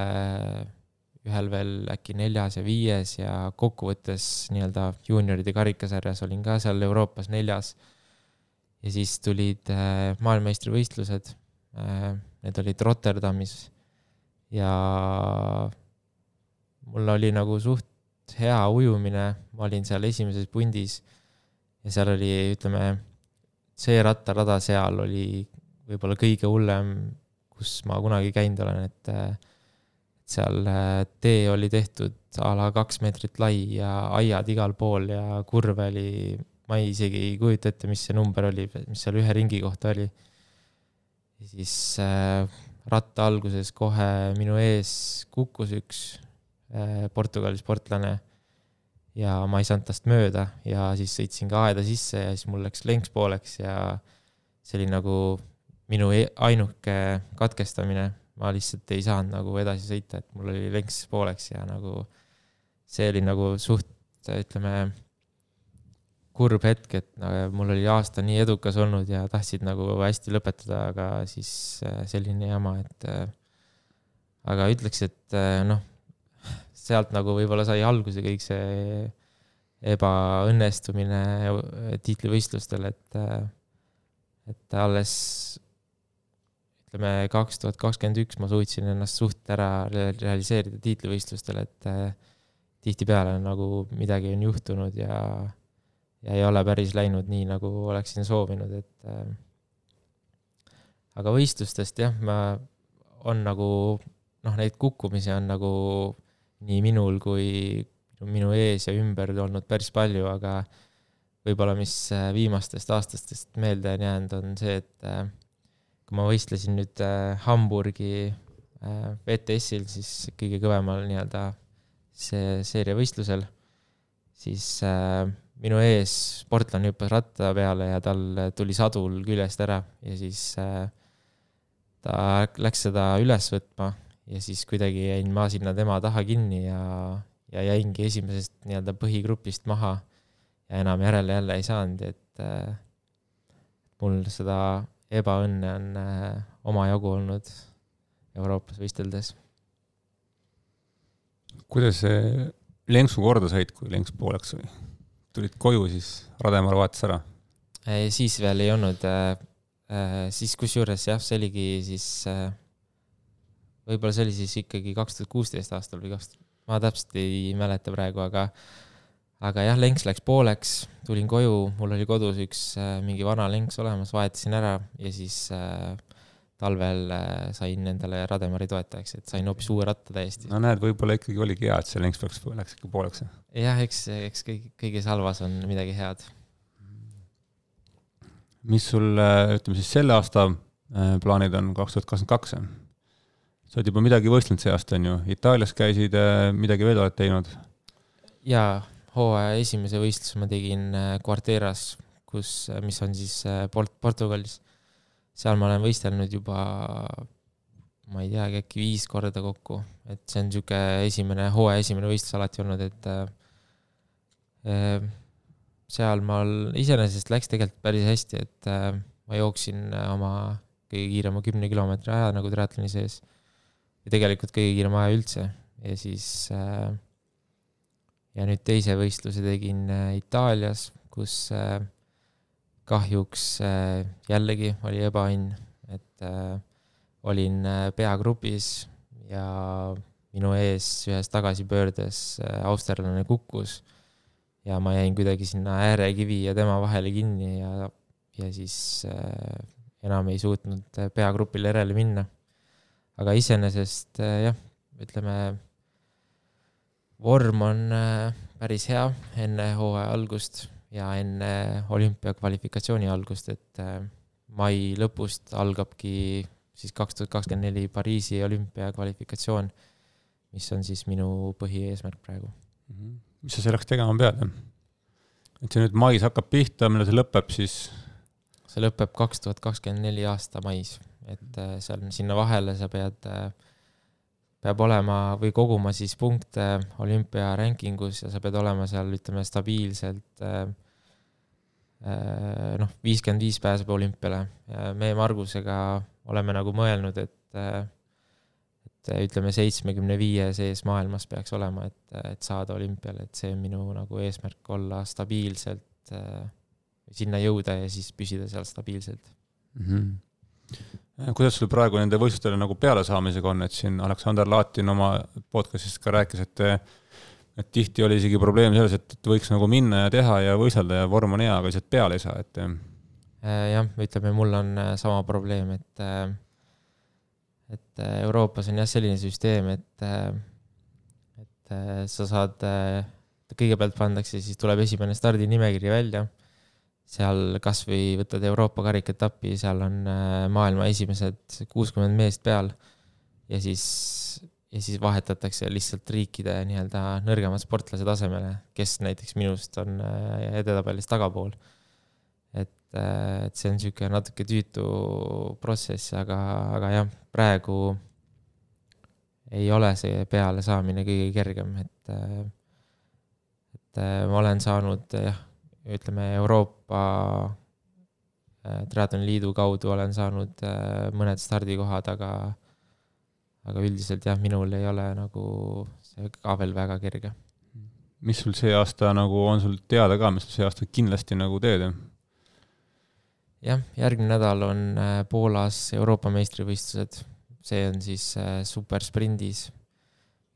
ühel veel äkki neljas ja viies ja kokkuvõttes nii-öelda juunioride karikasarjas olin ka seal Euroopas neljas. ja siis tulid äh, maailmameistrivõistlused. Äh,, need olid Rotterdamis. Ja mul oli nagu suht hea ujumine, ma olin seal esimeses pundis ja seal oli, ütleme, see rattarada seal oli võib-olla kõige hullem, kus ma kunagi käinud olen, et äh, seal äh, tee oli tehtud a la kaks meetrit lai ja aiad igal pool ja kurve oli, ma ei, isegi ei kujuta ette, mis see number oli, mis seal ühe ringi kohta oli. ja siis äh, ratta alguses kohe minu ees kukkus üks Portugali sportlane ja ma ei saanud tast mööda ja siis sõitsin ka aeda sisse ja siis mul läks lenks pooleks ja see oli nagu minu e-, ainuke katkestamine. Ma lihtsalt ei saanud nagu edasi sõita, et mul oli lenks pooleks ja nagu see oli nagu suht, ütleme, kurb hetk, et nagu mul oli aasta nii edukas olnud ja tahtsid nagu hästi lõpetada, aga siis äh, selline jama, et äh, aga ütleks, et äh, noh, sealt nagu võib-olla sai alguse kõik see ebaõnnestumine tiitlivõistlustel, et, et alles ütleme, kaks tuhat kakskümmend üks ma suutsin ennast suht ära realiseerida tiitlivõistlustel, et tihtipeale nagu midagi on juhtunud ja, ja ei ole päris läinud nii, nagu oleksin soovinud, et aga võistlustest jah, ma, on nagu noh, neid kukkumisi on nagu nii minul kui minu ees ja ümber olnud päris palju, aga võib-olla, mis äh, viimastest aastatest meelde on jäänud, on see, et äh, kui ma võistlesin nüüd äh, Hamburgi VTS-il, siis kõige kõvemal nii-öelda see seeriavõistlusel, siis minu ees sportlane hüppas ratta peale ja tal tuli sadul küljest ära ja siis ta läks seda üles võtma ja siis kuidagi jäin ma sinna tema taha kinni ja, ja jäingi esimesest nii-öelda põhigrupist maha ja enam järele jälle ei saanud, et äh, mul seda ebaõnne on äh, omajagu olnud Euroopas võisteldes. kuidas see lenksu korda said, kui lenks pooleks või? tulid koju, siis Rademar vaatas ära? siis veel ei olnud äh,, äh, siis kusjuures jah, see oligi siis võib-olla see oli siis ikkagi kaks tuhat kuusteist aastal või kaks, ma täpselt ei mäleta praegu, aga aga jah, lenks läks pooleks, tulin koju, mul oli kodus üks äh, mingi vana lenks olemas, vahetasin ära ja siis äh, talvel äh, sain endale Rademari toetajaks, et sain hoopis uue ratta täiesti. no näed, võib-olla ikkagi oligi hea, et see lenks läks, läks ikka pooleks. jah, eks, eks kõik, kõiges halvas on midagi head. mis sul, äh, ütleme siis selle aasta äh, plaanid on, kaks tuhat kakskümmend kaks? sa oled juba midagi võistelnud see aasta, on ju, Itaalias käisid, äh, midagi veel oled teinud? jaa, hooaja esimese võistluse ma tegin Quarteras, äh, kus, äh, mis on siis Port-, Portugalis. seal ma olen võistelnud juba, ma ei teagi, äkki viis korda kokku, et see on niisugune esimene, hooaja esimene võistlus alati olnud, et äh, seal mal iseenesest läks tegelikult päris hästi, et äh, ma jooksin oma kõige kiirema kümne kilomeetri aja nagu triatloni sees. Ja tegelikult kõige kiirem aja üldse. Ja siis äh, ja nüüd teise võistluse tegin äh, Itaalias, kus äh, kahjuks äh, jällegi oli ebaõnn, et olin peagrupis ja minu ees ühes tagasipöördes austerlane kukkus ja ma jäin kuidagi sinna äärekivi ja tema vahele kinni ja, ja siis enam ei suutnud peagrupile järele minna. Aga iseenesest jah, ütleme, vorm on äh, päris hea enne hooaja algust ja enne olümpiakvalifikatsiooni algust, et äh, mai lõpust algabki siis kaks tuhat kakskümmend neli Pariisi olümpiakvalifikatsioon, mis on siis minu põhieesmärk praegu. -hmm. mis sa selleks tegema pead, et see nüüd mais hakkab pihta, millal see lõpeb siis? see lõpeb kaks tuhat kakskümmend neli aasta mais et äh, seal sinna vahele sa pead, äh, peab olema või koguma siis punkte olümpia rankingus ja sa pead olema seal, ütleme, stabiilselt äh, noh, viiskümmend viis pääseb olümpiale. me Margusega oleme nagu mõelnud, et et ütleme, seitsmekümne viie sees maailmas peaks olema, et, et saada olümpiale, et see on minu nagu eesmärk olla stabiilselt, sinna jõuda ja siis püsida seal stabiilselt mm. -hmm kuidas sul praegu nende võistlustele nagu pealesaamisega on, et siin Aleksander Laatin oma podcast'is ka rääkis, et et tihti oli isegi probleem selles, et, et võiks nagu minna ja teha ja võistelda ja vorm on hea, aga lihtsalt peale ei saa, et äh, jah, ütleme, mul on äh, sama probleem, et äh, et Euroopas on jah selline süsteem, et et sa saad, kõigepealt pandakse, siis tuleb esimene stardinimekiri välja seal kas või võtad Euroopa karikaetappi, seal on äh, maailma esimesed kuuskümmend meest peal ja siis ja siis vahetatakse lihtsalt riikide nii-öelda nõrgemad sportlased asemele, kes näiteks minust on äh, edetabelis tagapool. et, äh, et see on niisugune natuke tüütu protsess, aga, aga jah, praegu ei ole see pealesaamine kõige kergem, et, et ma olen saanud jah, ütleme Euroopa Triatloni Liidu kaudu olen saanud mõned stardikohad, aga aga üldiselt jah, minul ei ole nagu see ka veel väga kerge. mis sul see aasta nagu, on sul teada ka, mis sul see aasta kindlasti nagu teed? jah, järgmine nädal on äh, Poolas Euroopa meistrivõistlused, see on siis äh, supersprindis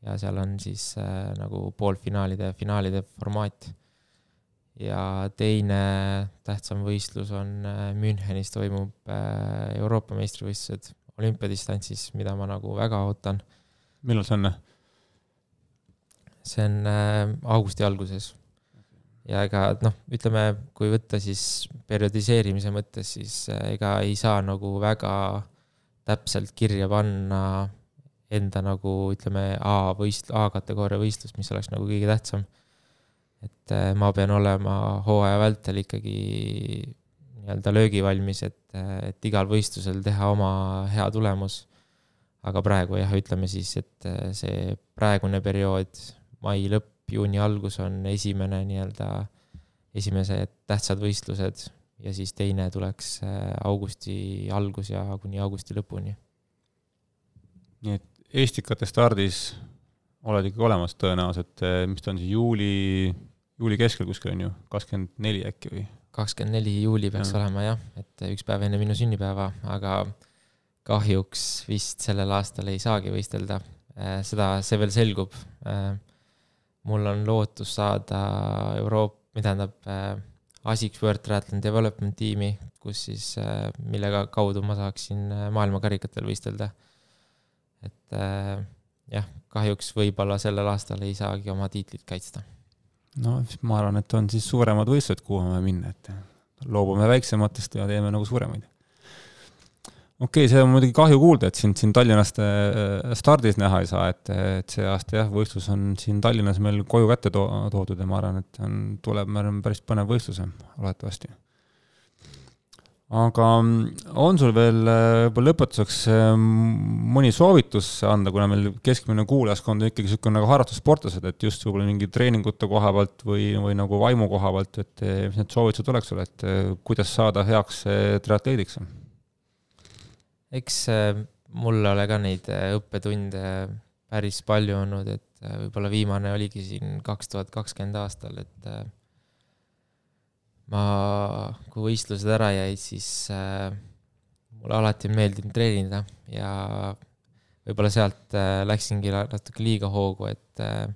ja seal on siis äh, nagu poolfinaalide ja finaalide formaat. Ja teine tähtsam võistlus on Münchenis toimub Euroopa meistrivõistlused olümpiadistantsis, mida ma nagu väga ootan. millal see on? see on äh, augusti alguses. ja ega noh, ütleme, kui võtta siis periodiseerimise mõttes, siis äh, ega ei saa nagu väga täpselt kirja panna enda nagu ütleme, A võist-, A-kategooria võistlust, mis oleks nagu kõige tähtsam. Et äh, ma pean olema hooaja vältel ikkagi nii-öelda löögivalmis, et, et igal võistlusel teha oma hea tulemus. aga praegu jah, ütleme siis, et see praegune periood, mai lõpp, juuni algus on esimene nii-öelda, esimesed tähtsad võistlused ja siis teine tuleks augusti algus ja kuni augusti lõpuni. nii et Eestikate stardis oled ikkagi olemas tõenäoliselt, mis ta on siis juuli, juuli keskel kuskil on ju, kakskümmend neli äkki või? kakskümmend neli juuli peaks ja. olema jah, et üks päev enne minu sünnipäeva, aga kahjuks vist sellel aastal ei saagi võistelda. Äh, seda, see veel selgub. Äh, mul on lootus saada Euroop-, või tähendab äh, ASICS World Triathlon Development tiimi, kus siis, millega kaudu ma saaksin maailmakarikatel võistelda. et jah, kahjuks võib-olla sellel aastal ei saagi oma tiitlit kaitsta no ma arvan, et on siis suuremad võistlused, kuhu me minna, et loobume väiksematest ja teeme nagu suuremaid. okei okay,, see on muidugi kahju kuulda, et sind siin Tallinnast äh, stardis näha ei saa, et, et see aasta jah, võistlus on siin Tallinnas meil koju kätte to toodud ja ma arvan, et on, tuleb, ma arvan, päris põnev võistlus, loodetavasti aga mm, on sul veel äh, võib-olla lõpetuseks äh, mõni soovitus anda, kuna meil keskmine kuulajaskond on ikkagi niisugune nagu harrastussportlased, et just võib-olla mingi treeningute koha pealt või, või nagu vaimu koha pealt, et äh, mis need soovitused oleks sul, et kuidas saada heaks triatleediks? eks mul ole ka neid õppetunde päris palju olnud, et võib-olla viimane oligi siin kaks tuhat kakskümmend aastal, et ma, kui võistlused ära jäid, siis äh, mulle alati on meeldinud treenida ja võib-olla sealt äh, läksingi natuke liiga hoogu, et äh,,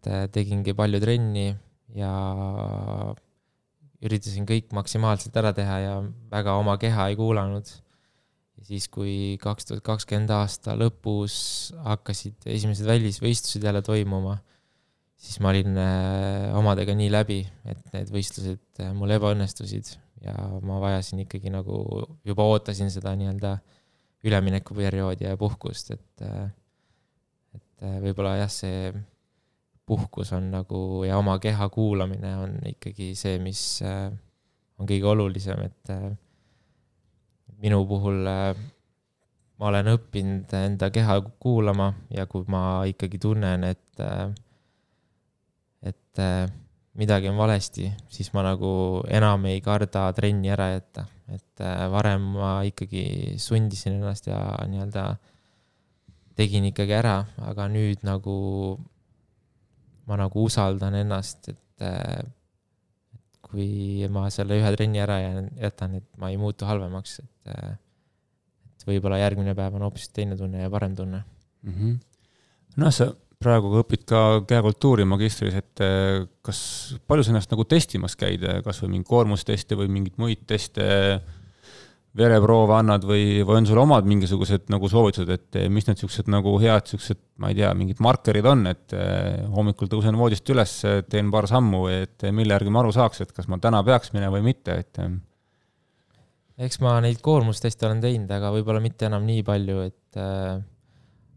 et äh, tegingi palju trenni ja üritasin kõik maksimaalselt ära teha ja väga oma keha ei kuulanud. ja siis, kui kaks tuhat kakskümmend aasta lõpus hakkasid esimesed välisvõistlused jälle toimuma siis ma olin äh, omadega nii läbi, et need võistlused äh, mul ebaõnnestusid ja ma vajasin ikkagi nagu, juba ootasin seda nii-öelda üleminekuperioodi ja puhkust, et, äh, et võib-olla jah, see puhkus on nagu ja oma keha kuulamine on ikkagi see, mis on kõige olulisem, et minu puhul ma olen õppinud enda keha kuulama ja kui ma ikkagi tunnen, et et äh, midagi on valesti, siis ma nagu enam ei karda trenni ära jätta, et äh, varem ma ikkagi sundisin ennast ja nii-öelda tegin ikkagi ära, aga nüüd nagu ma nagu usaldan ennast, et äh, kui ma selle ühe trenni ära jätan, et ma ei muutu halvemaks, et, et võib-olla järgmine päev on hoopis teine tunne ja parem tunne mm. -hmm. noh, sa praegu õpid ka kehakultuuri magistris, et eh, kas, palju sa ennast nagu testimas käid, kas või mingi koormusteste või mingeid muid teste, vereproove annad või, või on sul omad mingisugused nagu soovitused, et mis need niisugused nagu head niisugused, ma ei tea, mingid markerid on, et hommikul tõusen voodist üles, teen paar sammu, et mille järgi ma aru saaks, et kas ma täna peaks minema või mitte, et eks ma neid koormusteste olen teinud, aga võib-olla mitte enam nii palju, et äh,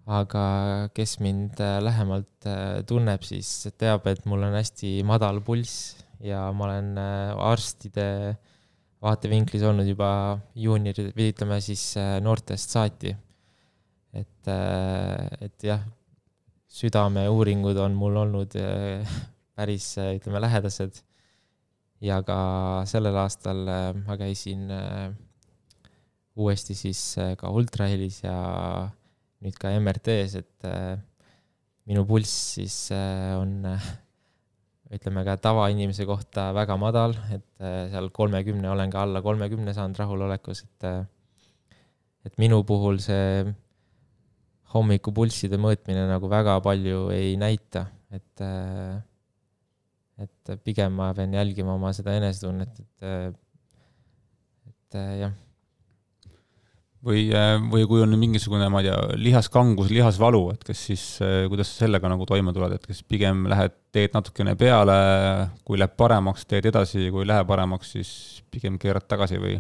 aga kes mind äh, lähemalt äh, tunneb, siis teab, et mul on hästi madal pulss ja ma olen äh, arstide vaatevinklis olnud juba juunior, või ütleme siis noortest saati. et, et jah, südameuuringud on mul olnud päris, ütleme, lähedased. ja ka sellel aastal ma käisin uuesti siis ka ultrahelis ja nüüd ka MRT-s, et äh, minu pulss siis äh, on äh, ütleme ka tavainimese kohta väga madal, et seal kolmekümne, olen ka alla kolmekümne saanud rahulolekus, et et minu puhul see hommikupulsside mõõtmine nagu väga palju ei näita, et et pigem ma pean jälgima oma seda enesetunnet, et et jah või, äh, või kui on mingisugune, ma ei tea, lihaskangus, lihasvalu, et kas siis, äh, kuidas sa sellega nagu toime tuled, et kas pigem lähed, teed natukene peale, kui läheb paremaks, teed edasi, kui ei lähe paremaks, siis pigem keerad tagasi või?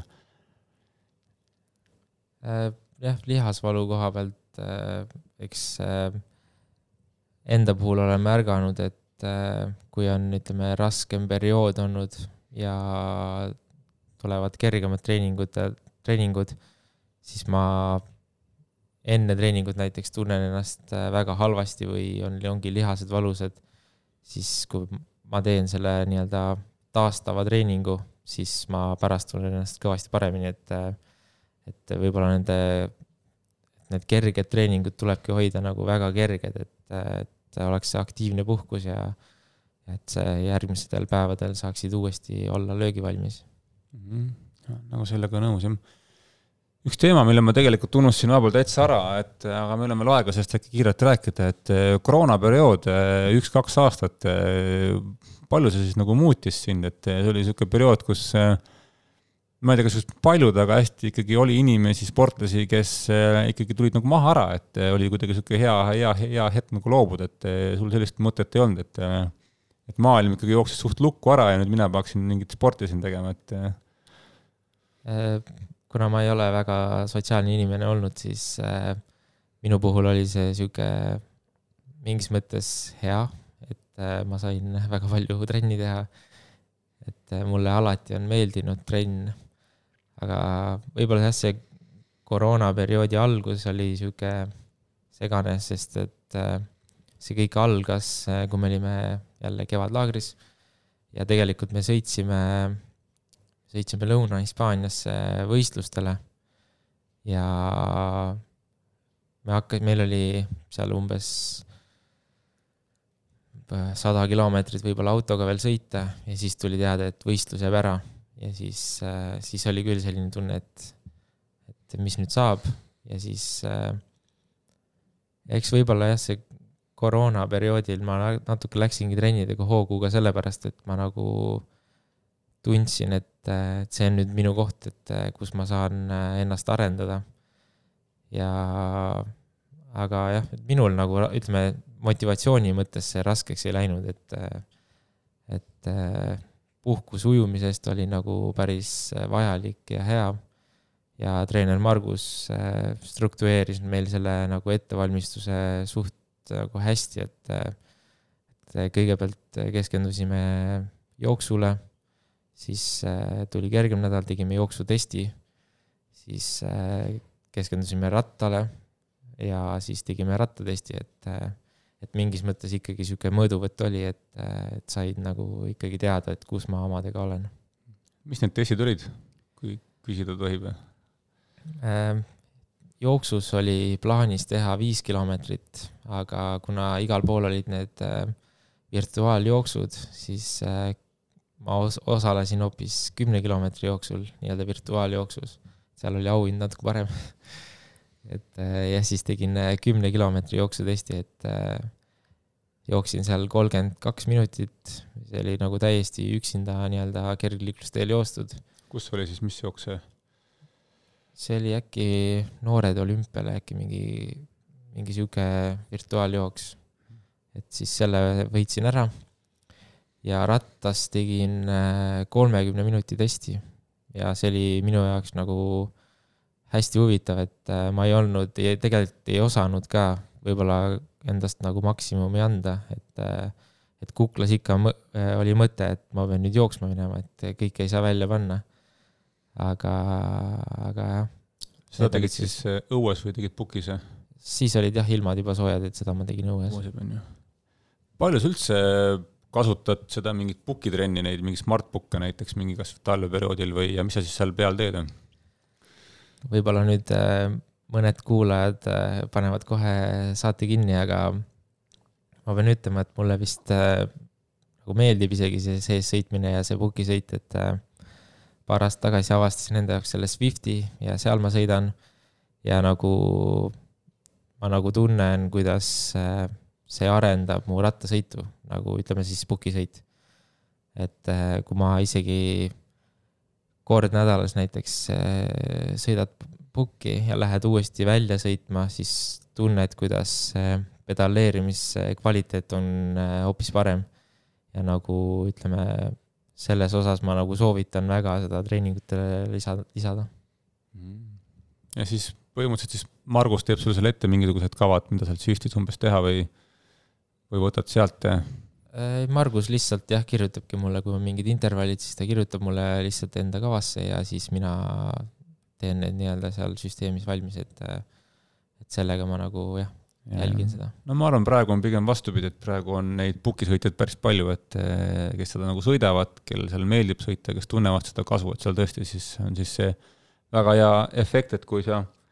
Äh, jah, lihasvalu koha pealt eks enda puhul olen märganud, et kui on, ütleme, raskem periood olnud ja tulevad kergemad treeningud, treeningud siis ma enne treeningut näiteks tunnen ennast äh, väga halvasti või on, ongi lihased valusad, siis kui ma teen selle nii-öelda taastava treeningu, siis ma pärast tunnen ennast kõvasti paremini, et, äh, et võib-olla nende, need kerged treeningud tulebki hoida nagu väga kerged, et, et oleks see aktiivne puhkus ja et see järgmistel päevadel saaksid uuesti olla löögivalmis mm. -hmm. nagu sellega nõus, jah üks teema, mille ma tegelikult unustasin vahepeal täitsa ära, et aga me oleme aega sellest äkki kiirelt rääkida, et eh, koroonaperiood, eh, üks-kaks aastat, eh, palju see siis nagu muutis sind, et see oli niisugune periood, kus ma ei tea, kas just paljud, aga hästi ikkagi oli inimesi, sportlasi, kes ikkagi tulid nagu maha ära, et oli kuidagi niisugune hea, hea, hea hetk nagu loobuda, et sul sellist mõtet ei olnud, et et maailm ikkagi jooksis suht lukku ära ja nüüd mina peaksin mingit sporti siin tegema, et kuna ma ei ole väga sotsiaalne inimene olnud, siis äh, minu puhul oli see sihuke mingis mõttes hea, et äh, ma sain väga palju trenni teha. et äh, mulle alati on meeldinud trenn. aga võib-olla jah, see koroonaperioodi algus oli sihuke segane, sest et äh, see kõik algas, äh, kui me olime jälle kevadlaagris ja tegelikult me sõitsime sõitsime Lõuna-Hispaaniasse võistlustele ja me hakkas, meil oli seal umbes sada kilomeetrit võib-olla autoga veel sõita ja siis tuli teada, et võistlus jääb ära. ja siis, siis oli küll selline tunne, et, et mis nüüd saab ja siis eks võib-olla jah, see koroonaperioodil ma natuke läksingi trennidega hoogu ka sellepärast, et ma nagu tundsin, et, et see on nüüd minu koht, et kus ma saan äh, ennast arendada. ja aga jah, minul nagu ütleme, motivatsiooni mõttes see raskeks ei läinud, et, et äh, puhkus ujumisest oli nagu päris vajalik ja hea. ja treener Margus äh, struktureeris meil selle nagu ettevalmistuse suht nagu hästi, et, et kõigepealt keskendusime jooksule siis äh, tuli kergem nädal, tegime jooksutesti, siis äh, keskendusime rattale ja siis tegime rattatesti, et, äh, et mingis mõttes ikkagi sihuke mõõduvõtt oli, et, et said nagu ikkagi teada, et kus ma omadega olen. mis need testid olid, kui küsida tohib? jooksus oli plaanis teha viis kilomeetrit, aga kuna igal pool olid need virtuaaljooksud, siis ma os-, osalesin hoopis kümne kilomeetri jooksul, nii-öelda virtuaaljooksus. seal oli auhind natuke parem et äh, ja siis tegin äh, kümne kilomeetri jooksutesti, et äh, jooksin seal kolmkümmend kaks minutit, see oli nagu täiesti üksinda nii-öelda kergliiklusteel joostud. kus oli siis, mis jooks see? see oli äkki Noored Olümpiale äkki mingi, mingi sihuke virtuaaljooks. et siis selle võitsin ära ja rattas tegin äh, kolmekümne minuti testi ja see oli minu jaoks nagu hästi huvitav, et äh, ma ei olnud, tegelikult ei osanud ka võib-olla endast nagu maksimumi anda, et et kuklas ikka mõ oli mõte, et ma pean nüüd jooksma minema, et kõike ei saa välja panna. aga, aga jah. seda tegid siis õues või tegid pukis, jah? siis olid jah, ilmad juba soojad, et seda ma tegin õues. palju sa üldse kasutad seda mingit pukitrenni, neid mingeid Smartbooke näiteks mingi kas talveperioodil või, ja mis sa siis seal peal teed? võib-olla nüüd äh, mõned kuulajad äh, panevad kohe saate kinni, aga ma pean ütlema, et mulle vist äh, nagu meeldib isegi see sees sõitmine ja see pukisõit, et paar aastat tagasi avastasin enda jaoks selle Swifti ja seal ma sõidan ja nagu ma nagu tunnen, kuidas see arendab mu rattasõitu, nagu ütleme siis pukisõit. et kui ma isegi kord nädalas näiteks äh, sõidad pukki ja lähed uuesti välja sõitma, siis tunned, kuidas pedaleerimise kvaliteet on äh, hoopis parem. ja nagu ütleme, selles osas ma nagu soovitan väga seda treeningutele lisada, lisada. Mm. ja siis põhimõtteliselt siis Margus teeb sulle selle ette mingisugused kavad, mida sealt Swiftis umbes teha või, või võtad sealt Margus lihtsalt jah, kirjutabki mulle, kui on mingid intervallid, siis ta kirjutab mulle lihtsalt enda kavasse ja siis mina teen need nii-öelda seal süsteemis valmis, et, et sellega ma nagu jah, jälgin ja. seda. no ma arvan, praegu on pigem vastupidi, et praegu on neid pukisõitjaid päris palju, et kes seda nagu sõidavad, kellel seal meeldib sõita, kes tunnevad seda kasu, et seal tõesti siis on siis see väga hea efekt, et kui sa Äh,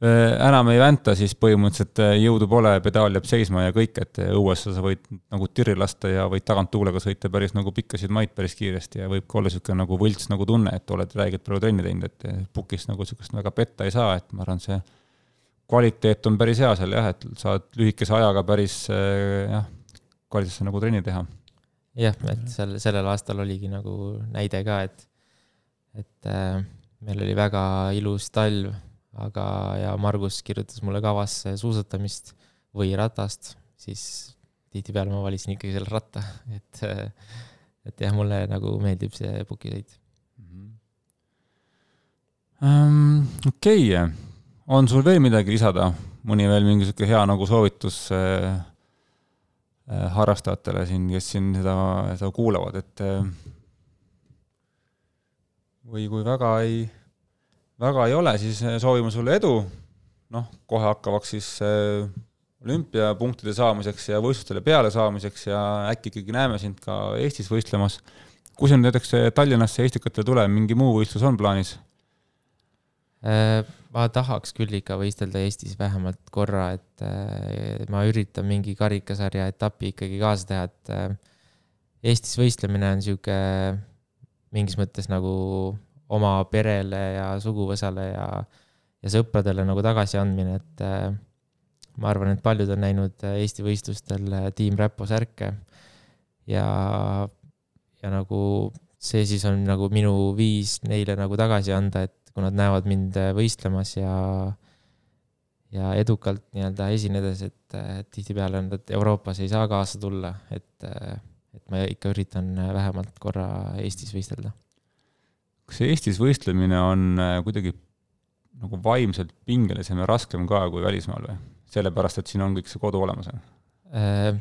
enam ei vänta, siis põhimõtteliselt äh, jõudu pole, pedaal jääb seisma ja kõik, et äh, õues sa võid nagu tirri lasta ja võid tagant tuulega sõita päris nagu pikkasid maid päris kiiresti ja võib ka olla niisugune nagu võlts nagu tunne, et oled räigelt palju trenni teinud, et pukis nagu niisugust väga petta ei saa, et ma arvan, see kvaliteet on päris hea seal jah, et saad lühikese ajaga päris jah, kvaliteetse nagu trenni teha. jah, et sel, sellel aastal oligi nagu näide ka, et, et äh, meil oli väga ilus talv aga, ja Margus kirjutas mulle kavasse suusatamist või ratast, siis tihtipeale ma valisin ikkagi selle ratta, et, et jah, mulle nagu meeldib see pukisõit um,. okei okay., on sul veel midagi lisada, mõni veel mingi sihuke hea nagu soovitus äh, äh, harrastajatele siin, kes siin seda, seda kuulavad, et äh, või kui väga ei väga ei ole, siis eh, soovime sulle edu, noh, kohe hakkavaks siis eh, olümpiapunktide saamiseks ja võistlustele peale saamiseks ja äkki ikkagi näeme sind ka Eestis võistlemas. kui nüüd näiteks eh, Tallinnasse Estikatele tuleb, mingi muu võistlus on plaanis? ma tahaks küll ikka võistelda Eestis vähemalt korra, et ma üritan mingi karikasarja etapi ikkagi kaasa teha, et Eestis võistlemine on niisugune mingis mõttes nagu oma perele ja suguvõsale ja, ja sõpradele nagu tagasiandmine, et äh, ma arvan, et paljud on näinud äh, Eesti võistlustel äh, Team Räpo särke. Ja, ja nagu see siis on nagu minu viis neile nagu tagasi anda, et kui nad näevad mind võistlemas ja ja edukalt nii-öelda esinedes, et tihtipeale nad Euroopas ei saa kaasa tulla, et, et ma ikka üritan vähemalt korra Eestis võistelda kas Eestis võistlemine on äh, kuidagi nagu vaimselt pingelisem ja raskem ka kui välismaal või? sellepärast, et siin on kõik see kodu olemas või? Äh,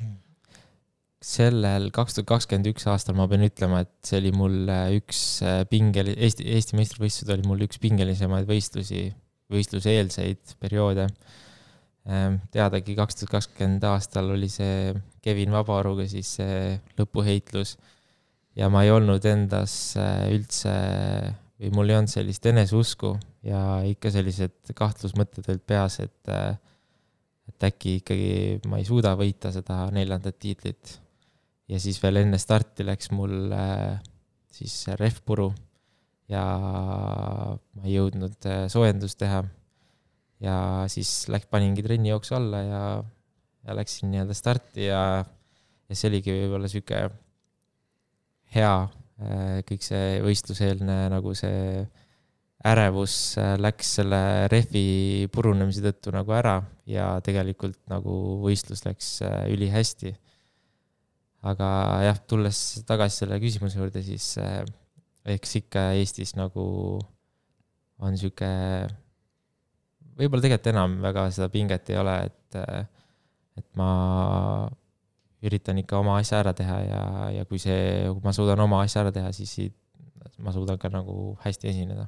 sellel kaks tuhat kakskümmend üks aastal ma pean ütlema, et see oli mul äh, üks pingeli-, Eesti, Eesti meistrivõistlused oli mul üks pingelisemaid võistlusi, võistluseelseid perioode. teadagi, kaks tuhat kakskümmend aastal oli see Kevin Vabaruga siis see lõpuheitlus ja ma ei olnud endas äh, üldse või mul ei olnud sellist eneseusku ja ikka sellised kahtlusmõtted olid peas, et, äh, et äkki ikkagi ma ei suuda võita seda neljandat tiitlit. ja siis veel enne starti läks mul äh, siis rehv puru ja ma ei jõudnud soojendust teha. ja siis läks, paningi trennijooksu alla ja, ja läksin nii-öelda starti ja, ja see oligi võib-olla sihuke hea, äh, kõik see võistluseelne nagu see ärevus äh, läks selle rehvi purunemise tõttu nagu ära ja tegelikult nagu võistlus läks äh, ülihästi. aga jah, tulles tagasi selle küsimuse juurde, siis eks ikka Eestis nagu on sihuke võib-olla tegelikult enam väga seda pinget ei ole, et, et ma üritan ikka oma asja ära teha ja, ja kui see, kui ma suudan oma asja ära teha, siis ma suudan ka nagu hästi esineda.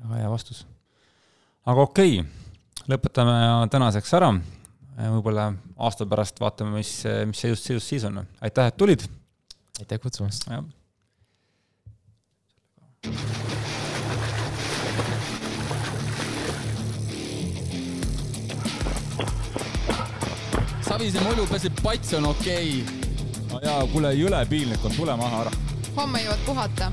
väga hea vastus. aga okei okay lõpetame tänaseks ära. võib-olla aasta pärast vaatame, mis, mis seis, seis siis on. aitäh, et tulid. aitäh kutsumast. Savise mulju peseb pats on okei okay.. no jaa, kuule, jõle piinlik on, tule maha ära. homme jõuad puhata